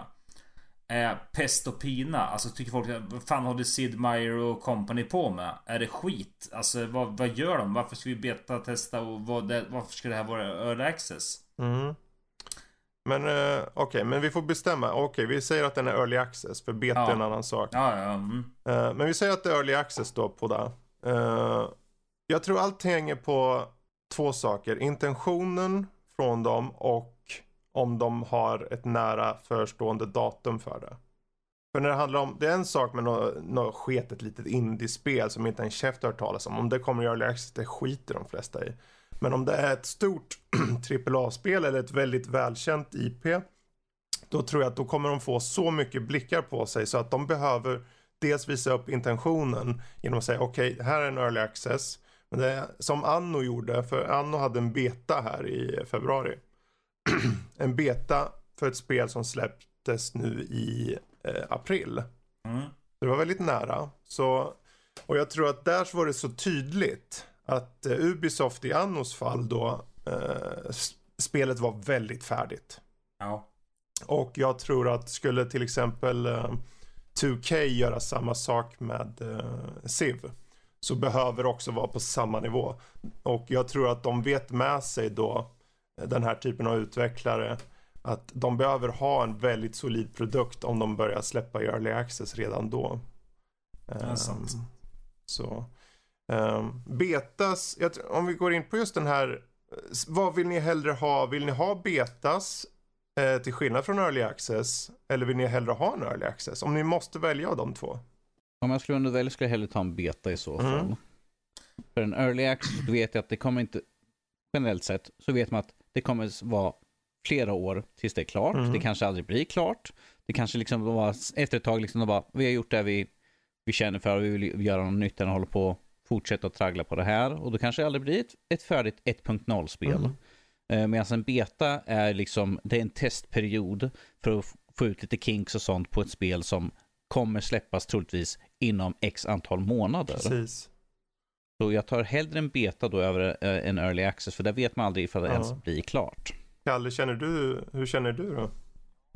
är pest och pina? Alltså tycker folk, vad fan håller Sid Meier och company på med? Är det skit? Alltså vad, vad gör de? Varför ska vi betatesta och vad det, varför ska det här vara early access? Mm. Men eh, okej, men vi får bestämma. Okej, vi säger att den är early access, för beta Ja. är en annan sak. Ja, ja, mm. Eh, men vi säger att det är early access då på det. Eh, jag tror allt hänger på två saker. Intentionen från dem och om de har ett nära förestående datum för det. För när det handlar om, det är en sak med något, något sketet litet indiespel som inte en käft har hört talas om. Om det kommer i early access, det skiter de flesta i. Men om det är ett stort AAA-spel eller ett väldigt välkänt IP. Då tror jag att då kommer de få så mycket blickar på sig så att de behöver dels visa upp intentionen genom att säga okej, här är en early access. Men det är som Anno gjorde, för Anno hade en beta här i februari. en beta för ett spel som släpptes nu i eh, april. Mm. Det var väldigt nära. Så, och jag tror att där så var det så tydligt att eh, Ubisoft i Annos fall då, eh, spelet var väldigt färdigt. Ja. Och jag tror att skulle till exempel eh, 2K göra samma sak med eh, Civ så behöver också vara på samma nivå. Och jag tror att de vet med sig då eh, den här typen av utvecklare att de behöver ha en väldigt solid produkt om de börjar släppa i early access redan då. Ehm, Så. Um, betas, jag, om vi går in på just den här, vad vill ni hellre ha? Vill ni ha betas eh, till skillnad från early access? Eller vill ni hellre ha en early access? Om ni måste välja av de två. Om jag skulle välja skulle jag hellre ta en beta i så Mm. fall. För en early access vet jag att det kommer inte, generellt sett, så vet man att det kommer vara flera år tills det är klart. Mm. Det kanske aldrig blir klart. Det kanske liksom var efter ett tag liksom bara, vi har gjort det vi, vi känner för och vi vill göra något nytt än att hålla på fortsätta att traggla på det här. Och då kanske det aldrig blir ett, ett färdigt 1.0-spel. Mm. Eh, Medan en beta är liksom, det är en testperiod för att få ut lite kinks och sånt på ett spel som kommer släppas troligtvis inom x antal månader. Precis. Så jag tar hellre en beta då över eh, en early access för där vet man aldrig ifall det Ja. ens blir klart. Kalle, känner du, hur känner du då?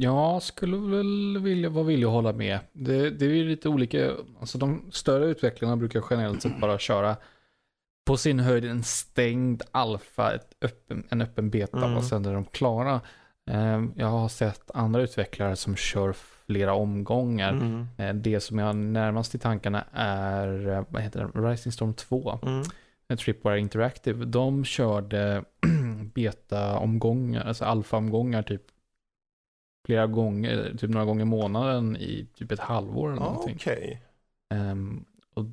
Jag skulle väl vilja, vara villig att hålla med. Det, det är ju lite olika, alltså de större utvecklarna brukar generellt sett bara köra på sin höjd en stängd alfa, öppen, en öppen beta Mm. och sen är de klara. Ehm, Jag har sett andra utvecklare som kör flera omgångar. Mm. Eh, Det som jag har närmast i tankarna är, eh, vad heter det, Rising Storm 2. Mm. eh, Tripwire Interactive. De körde beta-omgångar, alltså alfa-omgångar typ flera gånger, typ några gånger i månaden i typ ett halvår eller Ja, någonting. Okej. Ehm, och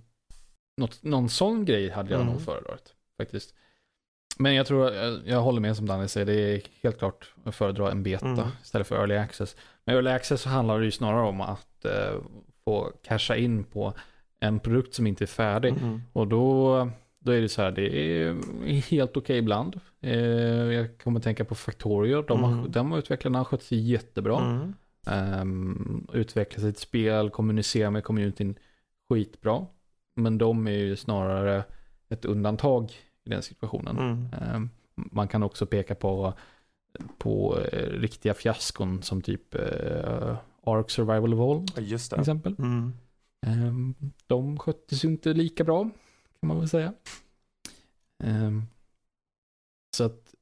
något, någon sån grej hade jag Mm. nog föredragit faktiskt. Men jag tror, jag, jag håller med som Danny säger, det är helt klart att föredra en beta Mm. istället för early access. Men early access så handlar det ju snarare om att eh, få casha in på en produkt som inte är färdig. Mm. Och då, då är det så här, det är helt okej ibland. Eh, jag kommer tänka på Factorio, de, har, Mm. de utvecklarna har skött sig jättebra. Mm. Um, utveckla sitt spel, kommunicera med communityn skitbra. Men de är ju snarare ett undantag i den situationen. Mm. Ehm, man kan också peka på, på eh, riktiga fiaskon som typ uh, Ark Survival Evolved just till det. exempel. Mm. Ehm, de sköttes ju inte lika bra, kan man väl säga. Ehm, så att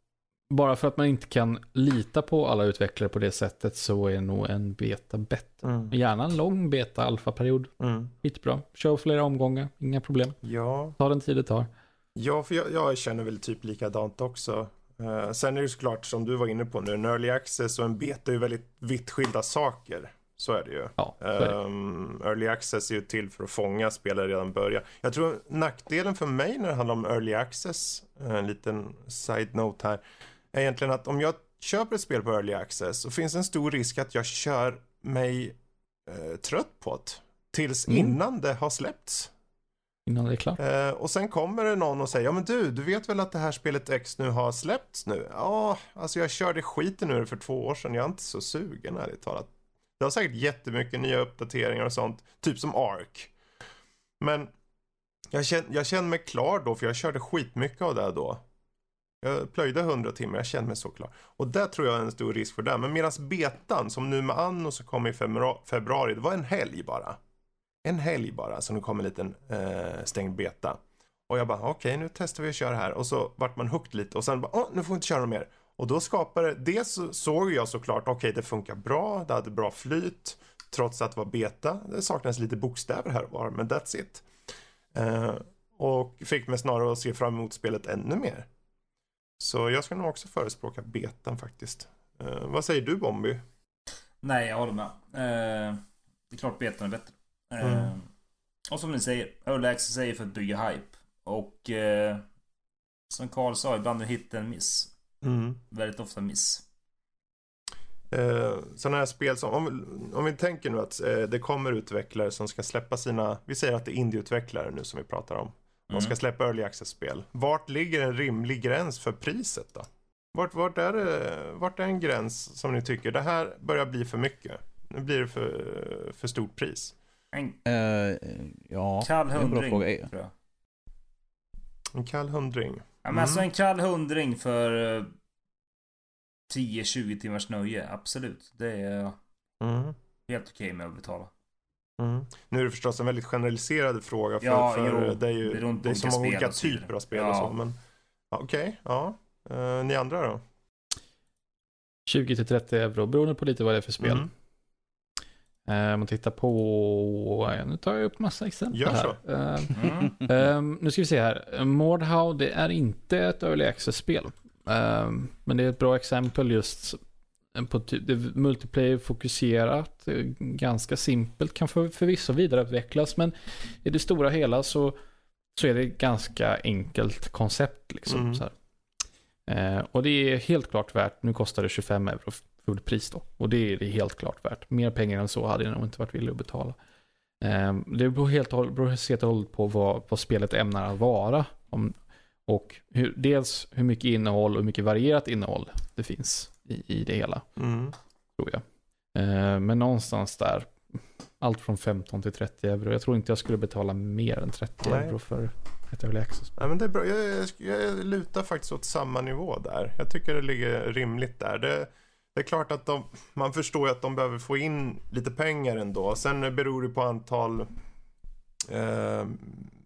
bara för att man inte kan lita på alla utvecklare på det sättet så är nog en beta bättre. Mm. Gärna en lång beta alfa-period, Mm. skitbra. Kör flera omgångar, inga problem. Ja, Ta den tid det tar. Ja, för jag, jag känner väl typ likadant också. Eh, sen är det såklart som du var inne på nu, en early access och en beta är ju väldigt vitt skilda saker. Så är det ju. Ja, är det. Um, early access är ju till för att fånga spelare redan början. Jag tror nackdelen för mig när det handlar om early access, en liten side-note här, är egentligen att om jag köper ett spel på early access så finns en stor risk att jag kör mig eh, trött på det. Tills Mm. innan det har släppts. Innan det är klart. Eh, och sen kommer det någon och säger, ja men du, du vet väl att det här spelet X nu har släppts nu? Ja, alltså jag körde skiten det för två år sedan, jag är inte så sugen ärligt talat. Det har säkert jättemycket nya uppdateringar och sånt, typ som Ark. Men jag känner, jag känner mig klar då, för jag körde skitmycket av det då. Jag plöjde 100 timmar, jag kände mig så klar. Och där tror jag är en stor risk för det. Men medans betan, som nu med Anno som kom i februari, det var en helg bara. En helg bara, så nu kom en liten eh, stängd beta. Och jag bara, okej nu testar vi att köra här. Och så vart man hooked lite och sen bara, åh, nu får vi inte köra mer. Och då skapade, det så, såg jag såklart, okej det funkar bra, det hade bra flyt. Trots att det var beta, det saknades lite bokstäver här och var, men that's it. Eh, och fick mig snarare att se fram emot spelet ännu mer. Så jag ska nog också förespråka betan faktiskt. Eh, vad säger du Bombi? Nej, jag håller med. Eh, det är klart betan är bättre. Eh, Mm. Och som ni säger, Early Access är för att bygga hype. Och eh, som Carl sa, ibland är hit en miss. Mm. Väldigt ofta miss. Eh, sådana här spel som, om, om vi tänker nu att eh, det kommer utvecklare som ska släppa sina, vi säger att det är indieutvecklare nu som vi pratar om. De ska Mm. släppa early access-spel. Vart ligger en rimlig gräns för priset då? Vart, vart, är det, vart är en gräns som ni tycker, det här börjar bli för mycket? Nu blir det för, för stort pris. En Eh, ja, kall är en bra hundring, fråga. jag. En kall hundring. Ja, men Mm. alltså en kall hundring för eh, 10-20 timmars nöje. Absolut. Det är Mm. helt okej med att betala. Mm. Nu är det förstås en väldigt generaliserad fråga för, Ja, för jo, det är ju det är det är så olika många olika och typer av spel och Ja. så. Men ja, okej, ja. Eh, ni andra då? 20-30 euro beroende på lite vad det är för spel. Eh, Om man tittar på, nu tar jag upp massa exempel Gör här. så. Eh, Mm. Ehm, nu ska vi se här. Mordhau, det är inte ett early access-spel. Ehm, men det är ett bra exempel just på det är multiplayer-fokuserat. eh, Ganska simpelt, kan för, förvisso vidareutvecklas. Men i det stora hela så, så är det ganska enkelt koncept. Liksom, Mm. här. Eh, och det är helt klart värt, nu kostar det 25 euro fullpris då. Och det är det helt klart värt. Mer pengar än så hade jag nog inte varit villig att betala. Ehm, Det beror helt och hållet- helt och hållet på vad, vad spelet ämnar att vara. Om, och hur, dels hur mycket innehåll och hur mycket varierat innehåll det finns i, i det hela, Mm. tror jag. Ehm, Men någonstans där, allt från 15 till 30 euro. Jag tror inte jag skulle betala mer än 30 Nej. euro för ett early access. Ja, men det är bra. Jag, jag, jag lutar faktiskt åt samma nivå där. Jag tycker det ligger rimligt där. Det, det är klart att de, man förstår ju att de behöver få in lite pengar ändå. Sen beror det på antal eh,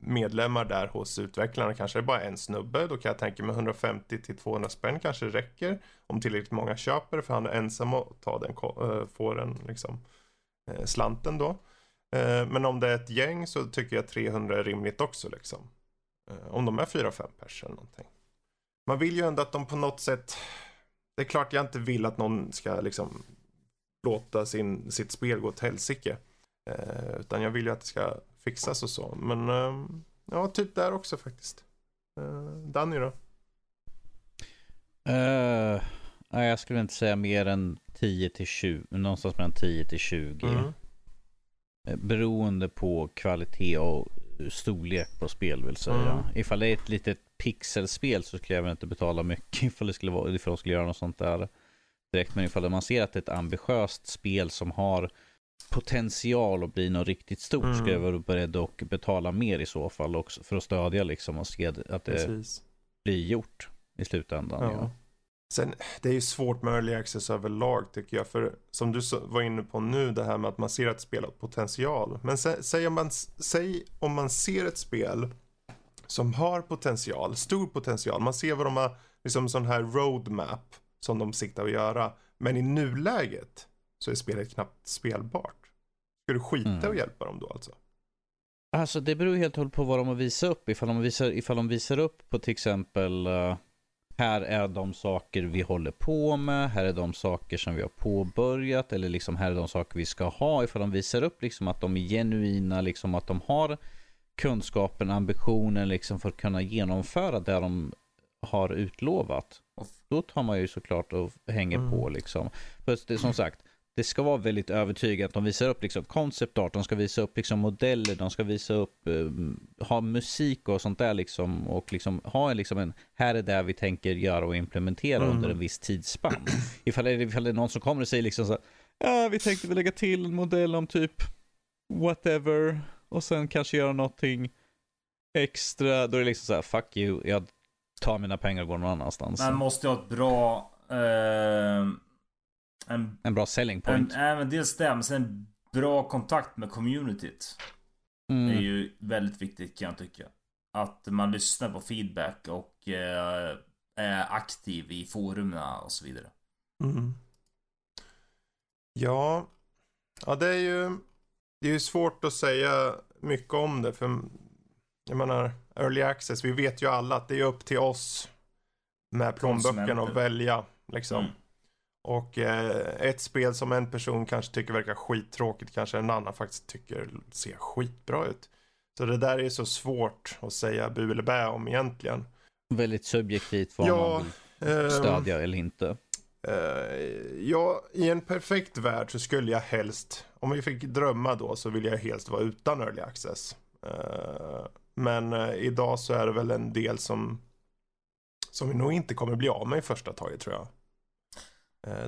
medlemmar där hos utvecklarna. Kanske det är bara en snubbe. Då kan jag tänka mig 150 till 200 spänn kanske räcker. Om tillräckligt många köper för han är ensam och tar den, eh, får den liksom, eh, slanten då. Eh, men om det är ett gäng så tycker jag 300 är rimligt också liksom. Om de är 4-5 pers eller någonting. Man vill ju ändå att de på något sätt. Det är klart jag inte vill att någon ska liksom låta sin, sitt spel gå åt helsike. Eh, utan jag vill ju att det ska fixas och så. Men eh, ja, typ där också faktiskt. Eh, Danny då? Nej, jag skulle inte säga mer än 10 till 20. Någonstans mellan 10 till 20. Mm. Eh, Beroende på kvalitet och storlek på spel vill säga. Mm. Ifall det är ett litet pixelspel så skulle jag väl inte betala mycket ifall det skulle vara, ifall de skulle göra något sånt där direkt. Men ifall man ser att det är ett ambitiöst spel som har potential att bli något riktigt stort Mm. skulle jag vara beredd att betala mer i så fall också för att stödja liksom och se att det Precis. blir gjort i slutändan. Ja. Ja. Sen, det är ju svårt med early access överlag tycker jag. För som du var inne på nu, det här med att man ser ett spel har potential. Men sä, säg, om man, säg om man ser ett spel som har potential, stor potential. Man ser vad de har, liksom sån här roadmap som de siktar att göra. Men i nuläget så är spelet knappt spelbart. Ska du skita Mm. och hjälpa dem då alltså? Alltså det beror helt och hållet på vad de har visat upp. Ifall de visar, ifall de visar upp på till exempel eh, här är de saker vi håller på med, här är de saker som vi har påbörjat eller liksom här är de saker vi ska ha. Ifall de visar upp liksom att de är genuina, liksom att de har kunskapen, ambitionen liksom för att kunna genomföra det de har utlovat. Då tar man ju såklart och hänger Mm. på liksom. För det, som sagt, det ska vara väldigt övertygande. De visar upp liksom concept art, de ska visa upp liksom modeller, de ska visa upp, eh, ha musik och sånt där liksom. Och liksom ha liksom en, här är det vi tänker göra och implementera Mm. under en viss tidsspann. Ifall det, ifall det är någon som kommer och säger liksom så här, ja vi tänkte väl lägga till en modell om typ whatever och sen kanske göra någonting extra. Då är det liksom så här, fuck you, jag tar mina pengar och går någon annanstans. Man måste ha ett bra... Eh, en, En bra selling en, point. även dels det, men sen bra kontakt med communityt. Det är Mm. ju väldigt viktigt kan jag tycka. Att man lyssnar på feedback och eh, är aktiv i forumen och så vidare. Mm. Ja, ja det är ju det är ju svårt att säga mycket om det för jag menar early access, vi vet ju alla att det är upp till oss med plånboken att välja liksom. Mm. Och eh, ett spel som en person kanske tycker verkar skittråkigt kanske en annan faktiskt tycker ser skitbra ut. Så det där är så svårt att säga bu eller bä om egentligen. Väldigt subjektivt vad Ja, man vill Ehm, stödja eller inte. Eh, ja, i en perfekt värld så skulle jag helst, om vi fick drömma då, så vill jag helst vara utan early access. Eh, men eh, idag så är det väl en del som, som vi nog inte kommer bli av med i första taget tror jag.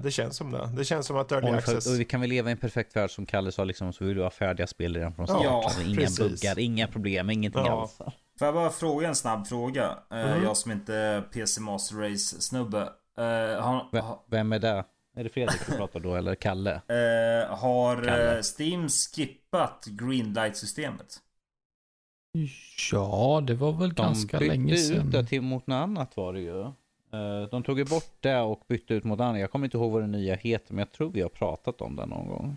Det känns som det. Det känns som att early Och vi, access... och vi kan väl leva i en perfekt värld som Kalle sa, liksom, så vill du ha färdiga spel redan från start. Ja, alltså, inga precis. buggar, inga problem, ingenting Ja. alls. Får jag bara fråga en snabb fråga? Mhm. Jag som inte är PC Master Race snubbe. Eh, har, V- ha, Vem är det? Är det Fredrik du pratar då, eller Kalle? eh, har Kalle. eh, Steam skippat Greenlight-systemet? Ja, det var väl De ganska bytte länge ut sedan. det till mot något annat var det ju. De tog ju bort det och bytte ut mot annat. Jag kommer inte ihåg vad det nya heter, men jag tror vi har pratat om det någon gång.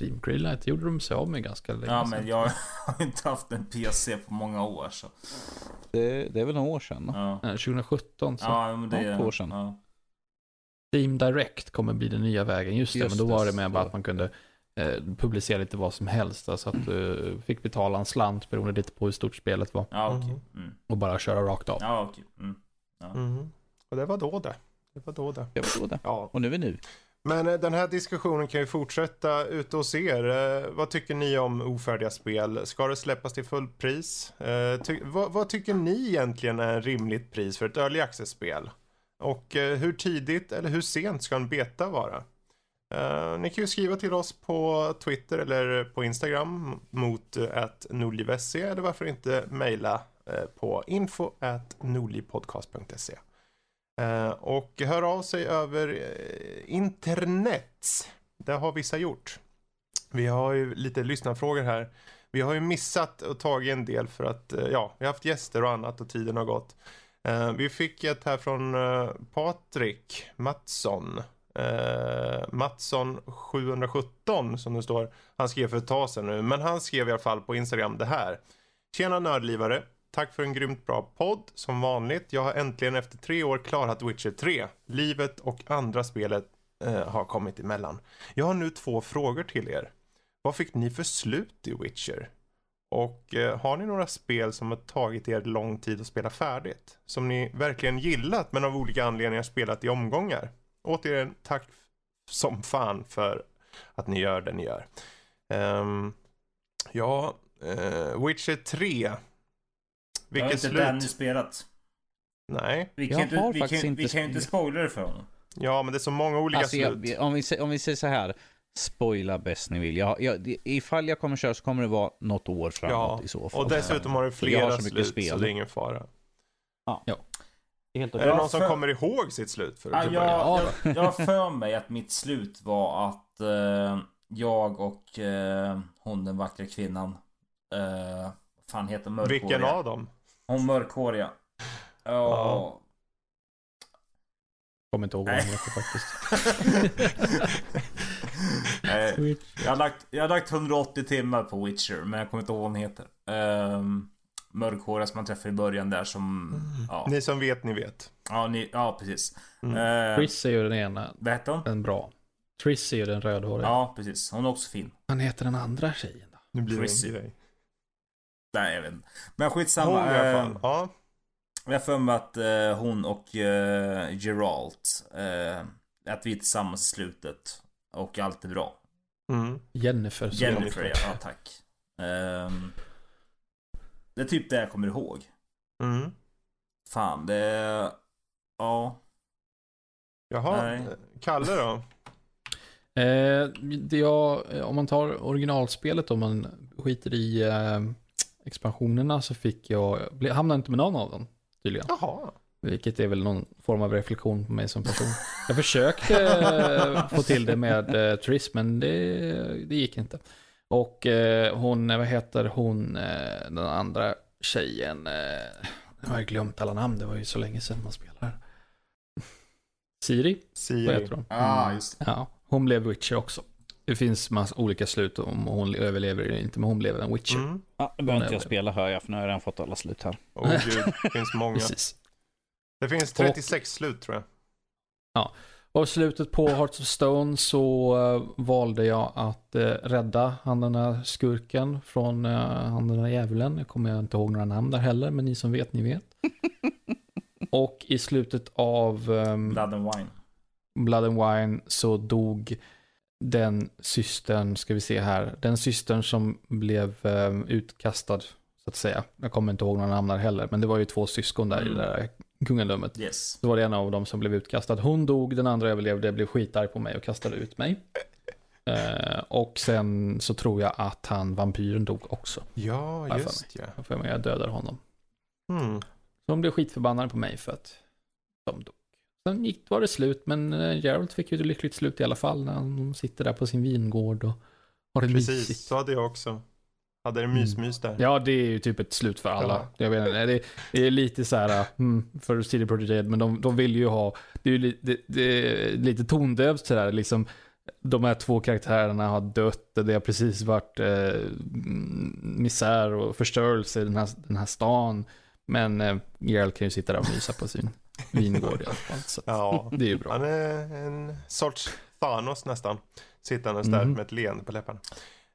Steam Greenlight gjorde de sig av med ganska länge Ja men jag har inte haft en PC på många år så. Det, det är väl några år sedan. Ja, Eh, 2017 så. ja men det Ja, två år sedan. Ja. Steam Direct kommer bli den nya vägen. Just det, Just men då det, var det med att man kunde eh, publicera lite vad som helst. Alltså att du fick betala en slant beroende lite på hur stort spelet var. Ja okej. Mhm. Mm. Och bara köra rakt av. Ja okej. Mm. Mhm. Och det var då det. Det var då det. Jag förstår det. Ja, Och nu är nu. Men eh, den här diskussionen kan ju fortsätta ute hos er. Eh, vad tycker ni om ofärdiga spel? Ska det släppas till fullpris? pris? Eh, ty- vad, vad tycker ni egentligen är en rimligt pris för ett early access-spel? Och hur tidigt eller hur sent ska en beta vara? Ni kan ju skriva till oss på Twitter eller på Instagram mot att nordlivse eller varför inte mejla på info at nordlivpodcast.se. Eh, och hör av sig över eh, internet. Det har vissa gjort. Vi har ju lite lyssnarfrågor här. Vi har ju missat och tagit en del för att, eh, ja, vi har haft gäster och annat och tiden har gått. Vi fick ett här från Patrik Mattsson. Mattsson 717 som det står. Han skrev för ett tag sedan nu, men han skrev i alla fall på Instagram det här. Tjena nördlivare. Tack för en grymt bra podd. Som vanligt, jag har äntligen efter tre år klarat Witcher 3. Livet och andra spelet eh, har kommit emellan. Jag har nu två frågor till er. Vad fick ni för slut i Witcher? Och eh, har ni några spel som har tagit er lång tid att spela färdigt? Som ni verkligen gillat men av olika anledningar spelat i omgångar? Återigen, tack som fan för att ni gör det ni gör. Um, ja, eh, Witcher 3. Jag har Vilket inte slut? Danny spelat. Nej. Vi kan, Jag inte, har vi, faktiskt kan, inte vi kan ju inte sp- spoila det för honom. Ja, men det är så många olika Alltså, slut. jag, om, vi, om vi säger så här, spoila bäst ni vill. Jag, jag, ifall jag kommer köra så kommer det vara något år framåt Ja, i så fall. Och dessutom har det För jag har flera så slut, spel. så det är ingen fara. Det är helt Är okej. det Ja, någon som för- kommer ihåg sitt slut? För Ja, att jag? Ja, jag, jag har för mig att mitt slut var att eh, jag och eh, hon den vackra kvinnan. Eh, vad fan heter mörkhåriga? Vilken av dem? Hon mörkhåriga. Ja. Ja. Kommer inte ihåg vad den heter faktiskt. Jag, har lagt, jag har lagt 180 timmar på Witcher, men jag kommer inte ihåg vad hon heter. Ehm, mörkhåriga som man träffar i början där som... Mm. Ja, Ni som vet, ni vet. ja, ni, ja precis. Mm. Eh, Triss är ju den ena, vad hette hon? den bra. Triss är ju den rödhåriga. Ja, precis. Hon är också fin. Han heter den andra tjejen då? Nu blir det en grej. Nej, jag vet inte. Men Hon skitsamma. i alla Eh, fall. Ja. jag har för mig att eh, hon och eh, Geralt, eh, att vi är tillsammans i slutet. Och allt är bra. Mm. Jennifer. så- Jennifer, ja, ja tack. Ehm, det är typ det jag kommer ihåg. Mm. Fan, det... Ja. Jaha, Nej. Kalle då? Eh, det jag, om man tar originalspelet om man skiter i eh, expansionerna så fick jag, hamnade inte med någon av dem tydligen. Jaha. Vilket är väl någon form av reflektion på mig som person. Jag försökte eh, få till det med eh, Triss men det, det gick inte. Och eh, hon, vad heter hon, eh, den andra tjejen, eh, jag har glömt alla namn, det var ju så länge sedan man spelade. Siri, vad Siri. heter hon? Ah, just det. Ja, hon blev Witcher också. Det finns massa olika slut om hon överlever eller inte, men hon blev en Witcher. Mm. Ja, nu behöver inte jag spela hör jag, för nu har jag redan fått alla slut här. Åh gud, det finns många. Precis. Det finns 36 slut tror jag. Och i slutet på Hearts of Stone så eh, valde jag att eh, rädda han den här skurken från uh, han den här djävulen. Jag kommer inte ihåg några namn där heller, men ni som vet, ni vet. och i slutet av um, Blood and Wine. Blood and Wine så dog den systern, ska vi se här, den systern som blev eh, utkastad, så att säga. Jag kommer inte ihåg några namn där heller, men det var ju två syskon där i Mm. det där kungadömet. Yes. Så var det en av dem som blev utkastad. Hon dog, den andra överlevde, blev skitarg på mig och kastade ut mig. Eh, och sen så tror jag att han, vampyren, dog också. Ja, just ja. Jag dödade honom. Mm. Så de blev skitförbannade på mig för att de dog. Sen gick, var det slut, men eh, Geralt fick ju ett lyckligt slut i alla fall när han sitter där på sin vingård och har det Precis, mysigt. så hade jag också. Hade en mysmys där. Ja, det är ju typ ett slut för alla. Ja. Jag inte, det, det är lite så här, mm, för CD Projekt Red, men de, de vill ju ha, det är ju li, det, det är lite tondövt sådär, liksom de här två karaktärerna har dött, det har precis varit eh, mm, misär och förstörelse i den här, den här stan. Men eh, Geralt kan ju sitta där och mysa på sin vingård i alla fall. Så Ja. det är ju bra. Han är en sorts Thanos nästan. Sittandes där Mhm. med ett leende på läpparna.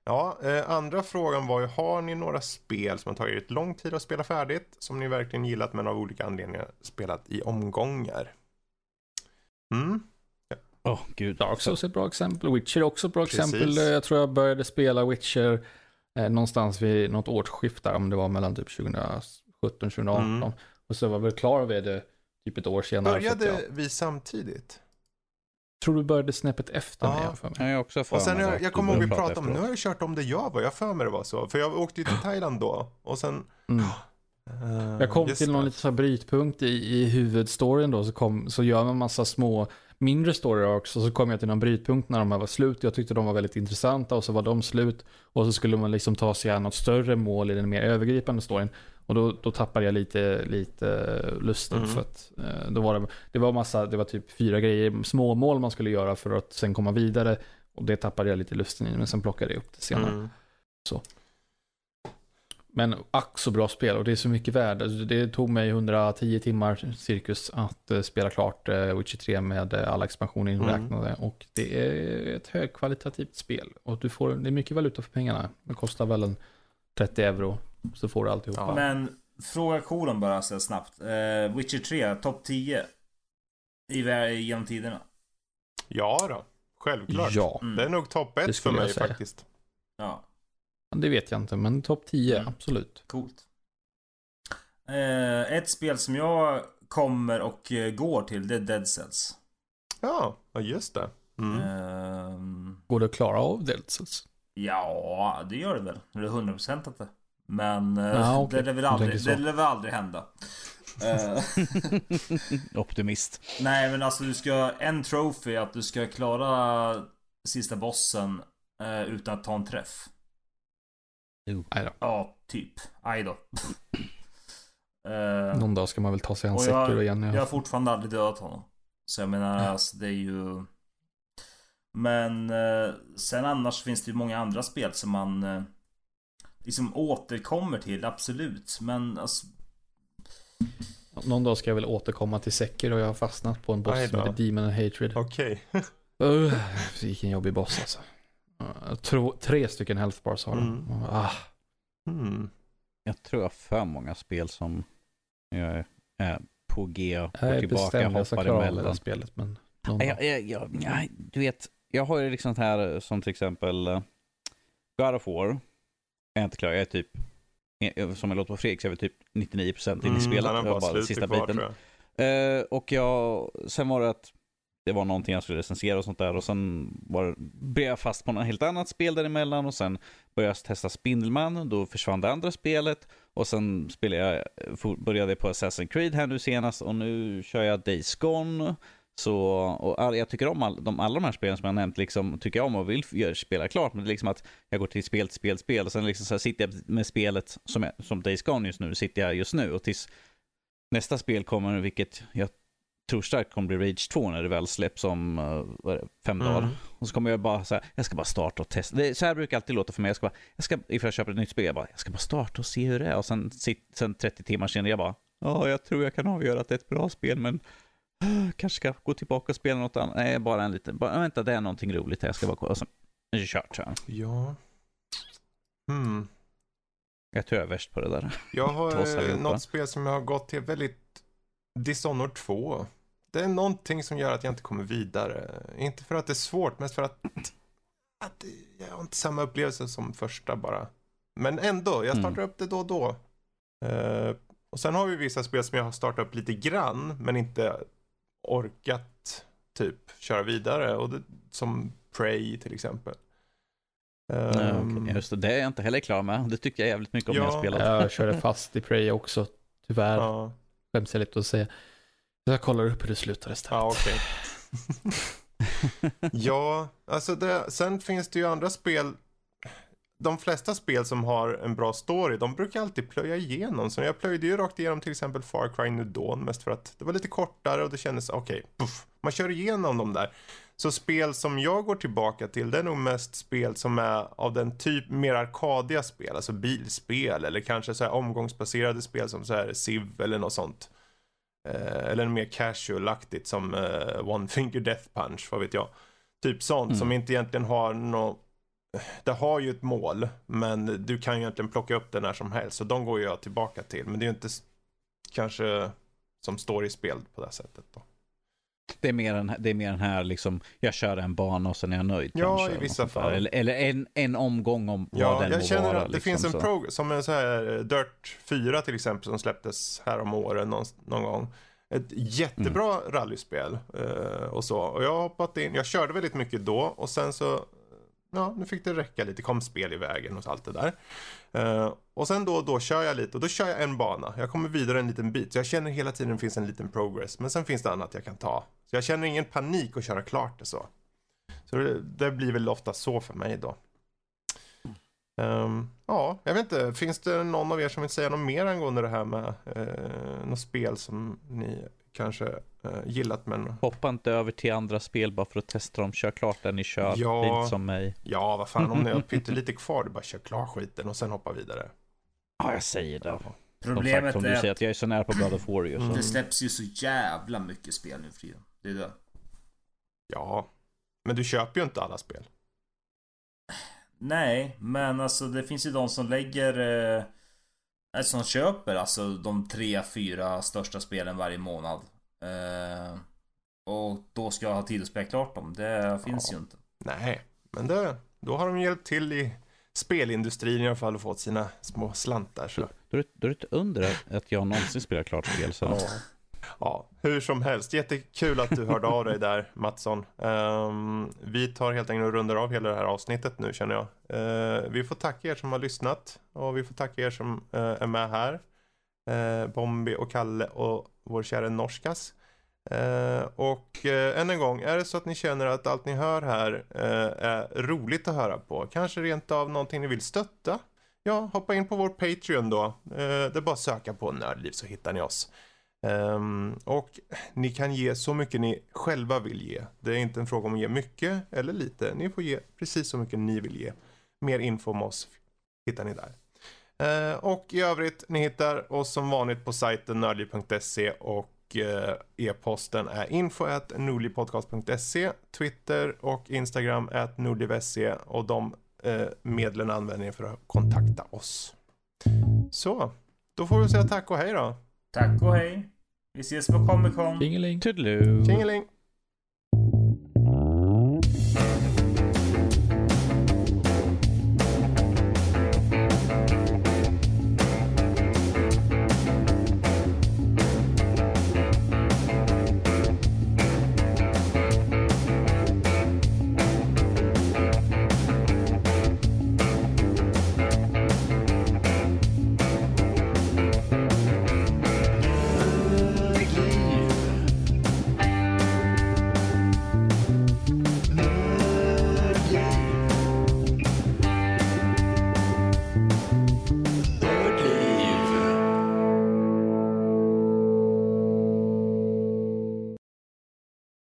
Ja, eh, andra frågan var ju, har ni några spel som har tagit lång tid att spela färdigt? Som ni verkligen gillat men av olika anledningar spelat i omgångar? Mm, Åh, gud. Dark Souls är ett bra exempel. Witcher är också ett bra Precis. exempel. Jag tror jag började spela Witcher eh, någonstans vid något årsskifte, om det var mellan typ 2017-2018. Mm. Och så var jag väl klar vid det typ ett år senare. började vi samtidigt? tror du började snäppet efter mig. Ja. har jag för mig. Jag är också för Och sen mig jag, att jag kommer ihåg vi pratade om, nu har jag kört om det jag var, jag för mig det var så. För jag åkte ju till Thailand då. Och sen... Mm. eh, Jag kom till någon liten så här brytpunkt i, i huvudstoryn då, så, kom, så gör man massa små mindre story och så kom jag till någon brytpunkt när de här var slut. Jag tyckte de var väldigt intressanta och så var de slut. Och så skulle man liksom ta sig an något större mål i den mer övergripande storyn. Och då, då tappade jag lite, lite lusten Mm. för att eh, då var det, det var massa, det var typ fyra grejer, små mål man skulle göra för att sen komma vidare. Och det tappade jag lite lusten i, men sen plockade jag upp det senare. Mm. Men ack så bra spel och det är så mycket värde. Alltså, Det tog mig 110 timmar cirkus att eh, spela klart uh, Witcher 3 med eh, alla expansioner inräknade. Och det är ett högkvalitativt spel. Och du får, det är mycket valuta för pengarna. Det kostar väl en 30 euro. Så får du alltihopa. Ja. Men fråga kolon bara så snabbt. Eh, Witcher 3, topp 10. I genom tiderna. Ja då, självklart. Ja, Mm. Det är nog topp ett för skulle jag mig faktiskt. Ja, det vet jag inte. Men topp 10, Mm. absolut. coolt. Eh, ett spel som jag kommer och eh, går till, det är Dead Cells. Ja, ja just det. Mm. Ehm, Går det att klara av Deltses? ja, det gör det väl. Det är 100% att det. Men eh, Ja, okej. det lär väl Jag aldrig, det lär väl aldrig hända. Eh, Optimist. nej men alltså du ska, en trophy att du ska klara sista bossen eh, utan att ta en träff. Då. Ja, typ. Aj då. Eh, Någon dag ska man väl ta sig jag- Sekiro igen. Jag har Ja. fortfarande aldrig dödat honom. Så jag menar, Ja. alltså, det är ju... Men eh, sen annars finns det ju många andra spel som man... Liksom återkommer till, absolut. Men alltså, Någon dag ska jag väl återkomma till Sekiro och jag har fastnat på en boss som heter Demon and Hatred. Okej. Uh, vilken jobbig boss alltså. Uh, tro, tre stycken health bars har den. Mm. Ah, Hmm. Jag tror jag har för många spel som jag är på G och jag går tillbaka, jag hoppar emellan. här spelet men... Jag, jag, jag, du vet, jag har ju liksom här eh, som till exempel eh, God of War. Jag är inte klar, jag är typ, eh, som jag låter på Fredrik, så är jag väl typ 99% in i spelet. Mm, Jag har bara bara sista kvar biten. jag. Eh, och jag, sen var det att det var någonting jag skulle recensera och sånt där och sen var, blev jag fast på något helt annat spel däremellan och sen började jag testa Spindelman, då försvann det andra spelet och sen spelade jag, for- började jag på Assassin's Creed här nu senast och nu kör jag Days Gone. Så, och all, jag tycker om all, de, alla de här spelen som jag nämnt, liksom, tycker jag om och vill gör, spela klart. Men det är liksom att jag går till spel, till spel, spel och sen liksom så sitter jag med spelet som, jag, som Days Gone just nu, sitter jag just nu och tills nästa spel kommer, vilket jag tror starkt kommer bli Rage 2 när det väl släpps om är det, fem Mm. dagar. Och så kommer jag bara så här, jag ska bara starta och testa. Det, så här brukar det alltid låta för mig. Jag ska bara, jag ska, ifall jag köper ett nytt spel, jag bara, jag ska bara starta och se hur det är. Och sen, sit- sen 30 timmar senare, jag bara, ja, jag tror jag kan avgöra att det är ett bra spel, men kanske ska gå tillbaka och spela något annat. Nej, bara en liten, bara, vänta, det är någonting roligt här, jag ska bara kolla. Och sen, är det kört, så. Ja. Hmm. Jag tror jag är värst på det där. Jag har eh, något spel som jag har gått till väldigt Dishonored 2. Det är någonting som gör att jag inte kommer vidare. Inte för att det är svårt, men för att, att jag har inte samma upplevelse som första bara. Men ändå, jag startar upp det då och då. Eh, och sen har vi vissa spel som jag har startat upp lite grann, men inte orkat typ köra vidare. Och det, som Prey till exempel. Nej, Ehm, okej. Just det, det är jag inte heller klar med. Det tycker jag jävligt mycket om Ja. när jag spelat. Jag körde fast i Prey också. Tyvärr. ja. Skäms jag lite att säga. Jag kollar upp hur det slutar istället. Ja, okej. ja, alltså det, sen finns det ju andra spel. De flesta spel som har en bra story, de brukar alltid plöja igenom. Så jag plöjde ju rakt igenom till exempel Far Cry New Dawn mest för att det var lite kortare och det kändes okej, puff, man kör igenom dem där. Så spel som jag går tillbaka till, det är nog mest spel som är av den typ mer arkadiga spel, alltså bilspel eller kanske så här omgångsbaserade spel som så här Civ eller något sånt. Eh, eller mer casual-aktigt som eh, One Finger Death Punch, vad vet jag. Typ sånt Mm. som inte egentligen har något det har ju ett mål, men du kan ju egentligen plocka upp det när som helst. Så de går jag tillbaka till. Men det är ju inte kanske som står i spel på det här sättet då. Det är mer en, det är mer den här liksom, jag kör en bana och sen är jag nöjd Ja, kanske. i vissa fall. Eller, eller en, en omgång om vad Ja, den jag må känner vara. att det liksom, finns en så. prog som en så här eh, Dirt 4 till exempel som släpptes här om åren någon, någon gång. Ett jättebra Mm. rallyspel eh, och så. Och jag har hoppat in, jag körde väldigt mycket då och sen så, ja nu fick det räcka lite, kom spel i vägen och allt det där. Uh, och sen då och då kör jag lite och då kör jag en bana. Jag kommer vidare en liten bit. Så jag känner hela tiden det finns en liten progress. Men sen finns det annat jag kan ta. Så jag känner ingen panik att köra klart det så. Så det, det blir väl ofta så för mig då. Um, ja, jag vet inte. Finns det någon av er som vill säga något mer angående det här med uh, något spel som ni kanske uh, gillat men Hoppa inte över till andra spel bara för att testa dem. Kör klart där ni kör. Ja. Det är inte som mig. ja, vad fan om ni har pyttelite kvar, du bara kör klart skiten och sen hoppa vidare. Ja, jag säger det. Som Problemet sagt, som du är säger, att att jag är så nära på God of War ju. Mm. Så. det släpps ju så jävla mycket spel nu för tiden. Det är det. Ja, men du köper ju inte alla spel. Nej, men alltså det finns ju de som lägger... Eh, eh, som köper alltså de tre, fyra största spelen varje månad. Eh, och då ska jag ha tid att spela klart dem. Det finns Ja. ju inte. Nej, men det, då har de hjälpt till i spelindustrin i alla fall och fått sina små slantar. Så. Då, då är det ett under att- att jag någonsin spelar klart spel. Så. Ja ja, hur som helst. Jättekul att du hörde av dig där, Mattsson. Um, vi tar helt enkelt och rundar av hela det här avsnittet nu känner jag. Uh, vi får tacka er som har lyssnat och vi får tacka er som uh, är med här. Uh, Bombi och Kalle och vår kära Norskas. Uh, och uh, än en gång, är det så att ni känner att allt ni hör här uh, är roligt att höra på, kanske rent av någonting ni vill stötta, ja, hoppa in på vår Patreon då. Det är bara att söka på Nördliv så hittar ni oss. Um, och ni kan ge så mycket ni själva vill ge. Det är inte en fråga om att ge mycket eller lite. Ni får ge precis så mycket ni vill ge. Mer info om oss hittar ni där. Uh, och i övrigt, ni hittar oss som vanligt på sajten nördliv.se och uh, e-posten är info.nordlivpodcast.se Twitter och Instagram at nordliv.se och de uh, medlen använder ni för att kontakta oss. Så, då får vi säga tack och hej då. Tack och hej. Vi ses på Comic Con. Toodaloo. Tjingeling!